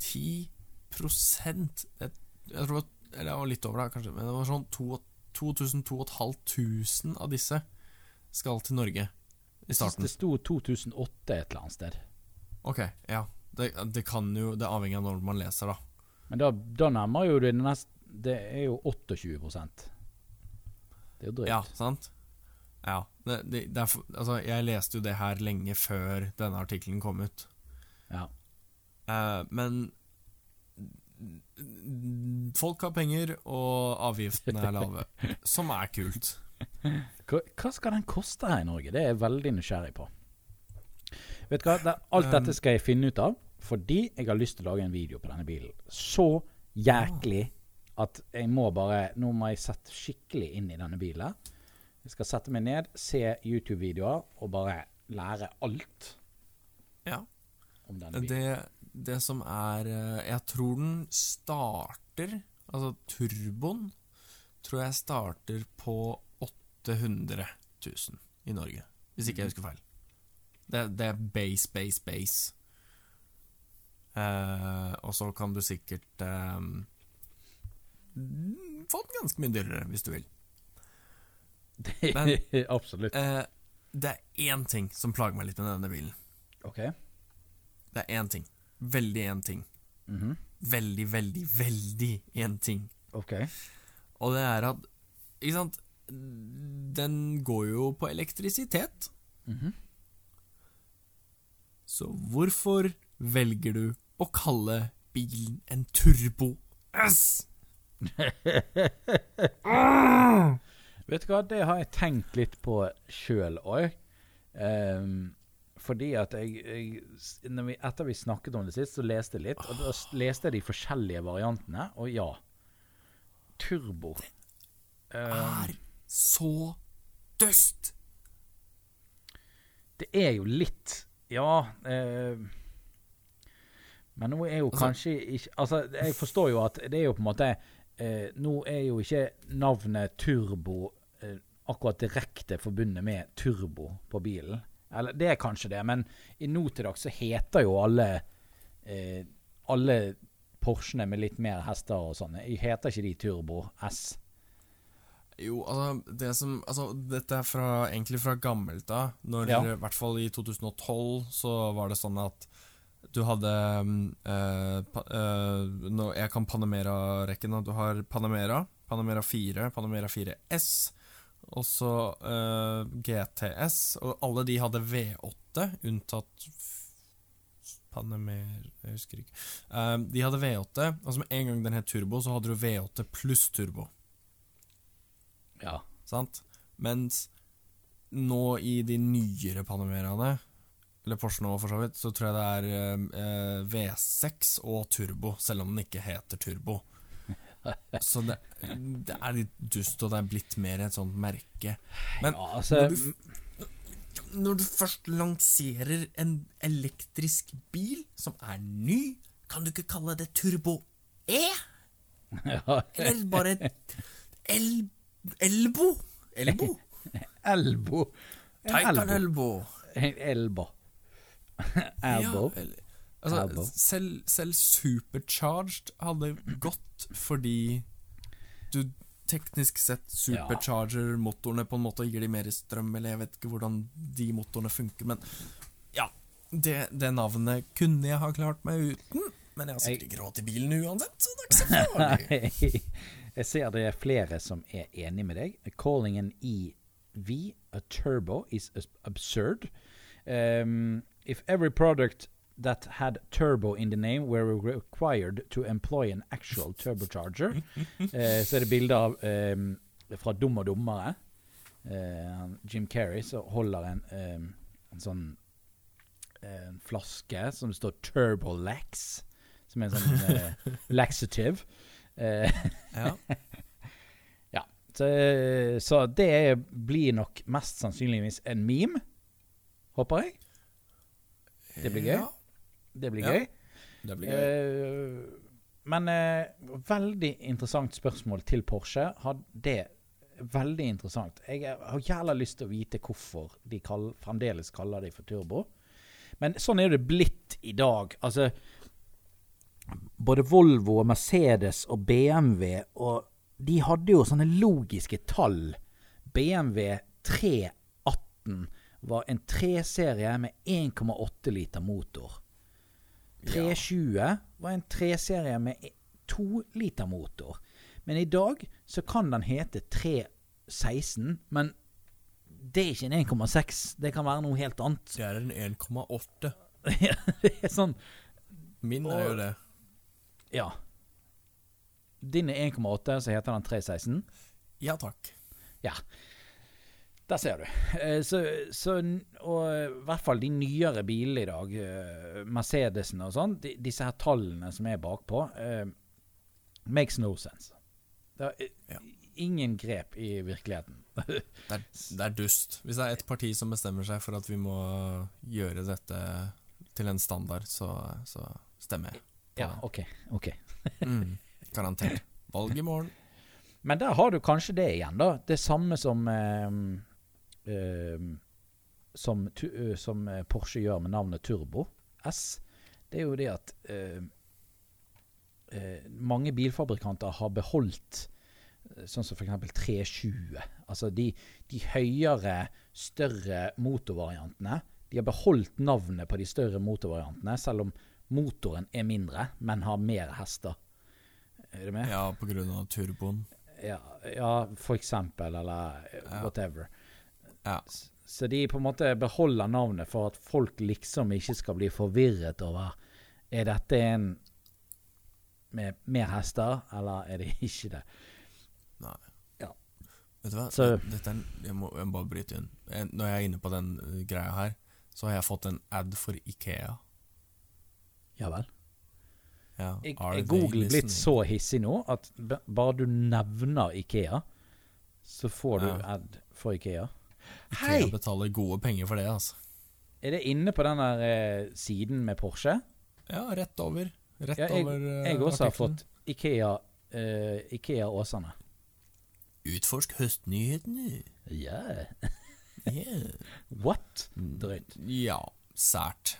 10 Jeg, Jeg tror det var, eller det var litt over, da, kanskje, men det var sånn 2000-2500 av disse skal til Norge i starten. Det sto 2008 et eller annet sted. Ok, ja. Det, det kan jo Det avhenger av når man leser, da. Men da, da nærmer jo det nest Det er jo 28% Det er jo drøyt. Ja, sant? Ja. Det, det, det er, altså, jeg leste jo det her lenge før denne artikkelen kom ut. Ja. Eh, men folk har penger, og avgiftene er lave. Som er kult. Hva, hva skal den koste her i Norge? Det er jeg veldig nysgjerrig på. Vet du hva, Alt dette skal jeg finne ut av fordi jeg har lyst til å lage en video på denne bilen. Så jæklig at jeg må bare Nå må jeg sette skikkelig inn i denne bilen. Jeg skal sette meg ned, se YouTube-videoer og bare lære alt Ja. om bilen. Det, det som er eh, Jeg tror den starter Altså turboen tror jeg starter på 800 000 i Norge. Hvis ikke jeg husker feil. Det, det er base, base, base. Eh, og så kan du sikkert eh, få den ganske mye dyrere, hvis du vil. Men- Absolutt. Eh, det er én ting som plager meg litt med denne bilen. OK. Det er én ting. Veldig én ting. Mhm. veldig, veldig, veldig én ting. Ok. Og det er at Ikke sant Den går jo på elektrisitet. Mhm. Så hvorfor velger du å kalle bilen en Turbo S? Vet du hva, det har jeg tenkt litt på sjøl òg. fordi at jeg, jeg vi, Etter vi snakket om det sist, så leste jeg litt. Og da leste jeg de forskjellige variantene, og ja. Turbo. Det Er så døst! det er jo litt Ja. eh, men nå er jo Altså- kanskje ikke Altså, jeg forstår jo at det er jo på en måte eh, Nå er jo ikke navnet Turbo akkurat direkte forbundet med turbo på bilen. Eller det er kanskje det, men i nå til dags så heter jo alle eh, Alle Porschene med litt mer hester og sånne. Heter ikke de Turbo S? Jo, altså, det som Altså, dette er fra, egentlig fra gammelt av. Når, Ja. I hvert fall i 2012 så var det sånn at du hadde øh, øh, Jeg kan Panamera-rekken. Du har Panamera, Panamera 4, Panamera 4S, og så uh, GTS. Og alle de hadde V8, unntatt Panamer Jeg husker ikke. Eh, de hadde V8. Altså Med en gang den het turbo, så hadde du V8 pluss turbo. Ja. Sant? Mens nå i de nyere Panamerene, eller Porsche nå for så vidt, så tror jeg det er uh, V6 og turbo, selv om den ikke heter turbo. Så det, det er litt dust, og det er blitt mer et sånt merke. Men ja altså, når, du, når du først lanserer en elektrisk bil som er ny, kan du ikke kalle det Turbo E? ja, Eller bare El... Elbo? Elbo? elbo. Titan Elbo. Elbo. Elbo. Elbo. Ja, eller- altså, selv, selv Supercharged hadde gått fordi du teknisk sett supercharger motorene på en måte og gir de mer strøm, eller jeg vet ikke hvordan de motorene funker, men ja. Det, det navnet kunne jeg ha klart meg uten, men jeg har sikkert ikke råd til bilen uansett, så det er ikke så farlig. Jeg ser det er flere som er enig med deg. Calling an EV a turbo is absurd. Um, if every product that had turbo in the name were required to employ an actual turbocharger eh, Så er det bilder av fra Dum og dummere. Eh, Jim Carrey så holder en, en sånn en flaske som står Turbolax, som er en sånn eh, laxative. Eh, Ja. ja. Så, så det blir nok mest sannsynligvis en meme, håper jeg. Det blir gøy. Ja, Det blir gøy. det blir gøy. Eh, men eh, veldig interessant spørsmål til Porsche. Har det Veldig interessant. Jeg har jævla lyst til å vite hvorfor de kall, fremdeles kaller de for turbo. Men sånn er det blitt i dag. Altså Både Volvo og Mercedes og BMW og De hadde jo sånne logiske tall. BMW 318 var en 3-serie med 1,8 liter motor. 320 var en 3-serie med to liter motor. Men i dag så kan den hete 316, men det er ikke en 1,6. Det kan være noe helt annet. Det er en 1,8. det er sånn Min er jo det. Ja. Din er 1,8, så heter den 316. Ja takk. Ja. Der ser du. Eh, Så, så, og i hvert fall de nyere bilene i dag, eh, Mercedesen og sånn, disse her tallene som er bakpå, uh, makes no sense. Det er Ja. ingen grep i virkeligheten. Det er, det er dust. Hvis det er et parti som bestemmer seg for at vi må gjøre dette til en standard, så, så stemmer jeg. Ja, det. OK. ok. Mm, garantert. Valg i morgen. Men der har du kanskje det igjen, da. Det samme som eh, som, tu, eh, som eh, Porsche gjør med navnet Turbo S. Det er jo det at eh, eh, mange bilfabrikanter har beholdt eh, sånn som f.eks. 320. Altså de, de høyere, større motorvariantene. De har beholdt navnet på de større motorvariantene, selv om motoren er mindre, men har mer hester. Er du med? Ja, av turboen. Ja, ja, for eksempel, eller whatever. Ja. Så de på en måte beholder navnet for at folk liksom ikke skal bli forvirret over Er dette en med mer hester, eller er det ikke det? Nei. Ja. Vet du hva? Så- Dette er, jeg, må, jeg må bare bryte inn. Når jeg er inne på den uh, greia her, så har jeg fått en ad for Ikea. Ja vel. Ja, er Google blitt så hissig nå at bare du nevner Ikea, så får du Ja. ad for Ikea. Ikea Hei! betaler gode penger for det, altså. Er det inne på den der eh, siden med Porsche? Ja, rett over. Rett Ja, jeg, over uh, jeg også har fått Ikea, eh, Ikea Åsane. Utforsk høstnyhetene. Ja. Yeah. What? Drøyt. Ja, sært.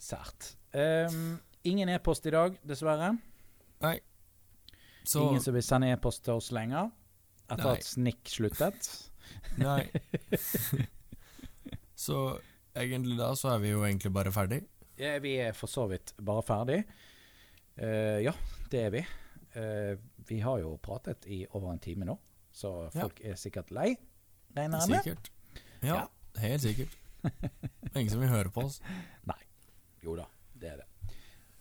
Sært. Um, ingen e-post i dag, dessverre. Nei. Så Ingen som vil sende e-post til oss lenger? Etter Nei. at Snikk sluttet? Nei. så egentlig da så er vi jo egentlig bare ferdig. Ja, vi er for så vidt bare ferdig. Uh, ja, det er vi. Uh, vi har jo pratet i over en time nå, så folk er sikkert lei, regner jeg med. Sikkert. Ja, Ja. helt sikkert. Ingen som vil høre på oss. Nei. Jo da, det er det.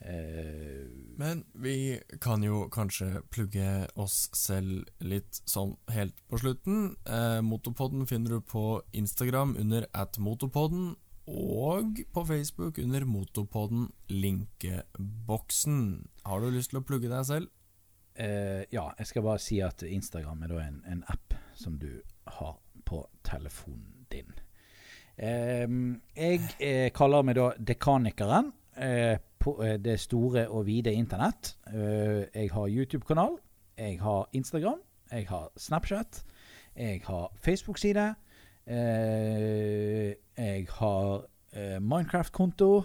Eh, Men vi kan jo kanskje plugge oss selv litt sånn helt på slutten. Eh, Motopodden finner du på Instagram under at motopodden, og på Facebook under Motopodden linkeboksen. Har du lyst til å plugge deg selv? eh, ja, jeg skal bare si at Instagram er en, en app som du har på telefonen din. Eh, jeg eh, kaller meg da Dekanikeren eh, på eh, det store og vide internett. Eh, jeg har YouTube-kanal, jeg har Instagram, jeg har Snapchat, jeg har Facebook-side, eh, jeg har Minecraft-konto,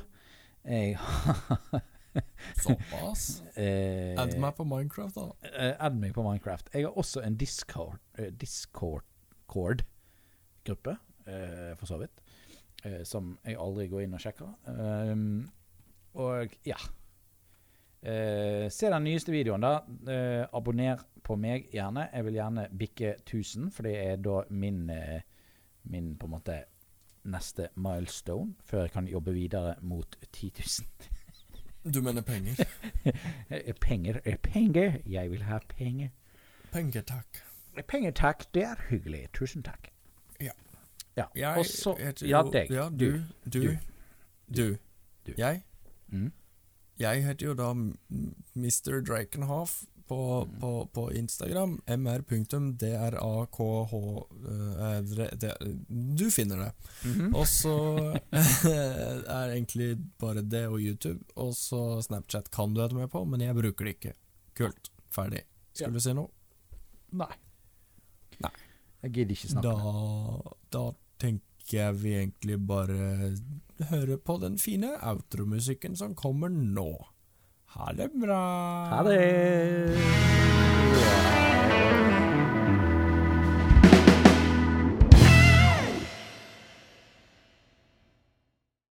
jeg har Såpass. Add meg på Minecraft, da. add meg på Minecraft. Jeg har også en Discord-gruppe, eh, for så vidt, som jeg aldri går inn og sjekker. Og ja. Eh, se den nyeste videoen, da. Eh, abonner på meg gjerne. Jeg vil gjerne bikke 1000, for det er da min, eh, min på en måte neste milestone, før jeg kan jobbe videre mot 10 000. Du mener penger? Eh, Penger er penger. Jeg vil ha penger. Penger, takk. Penger, takk. Det er hyggelig. Tusen takk. Ja. ja. Jeg Og så jeg, Ja, deg. Ja, Du. du. Du. Du. Du. Du. Jeg? Mm. Jeg heter jo da Mr. Drakenhoff på, Mm. på, på Instagram. mr.drakh eh, Du finner det. Mhm. Og så er egentlig bare det og YouTube. Og så Snapchat kan du hete med på, men jeg bruker det ikke. Kult. Ferdig. Skulle du si noe? Nei. Nei. Jeg gidder ikke snakke. Da, da tenker jeg vi egentlig bare hører på den fine outromusikken som kommer nå. Ha det bra. Ha det!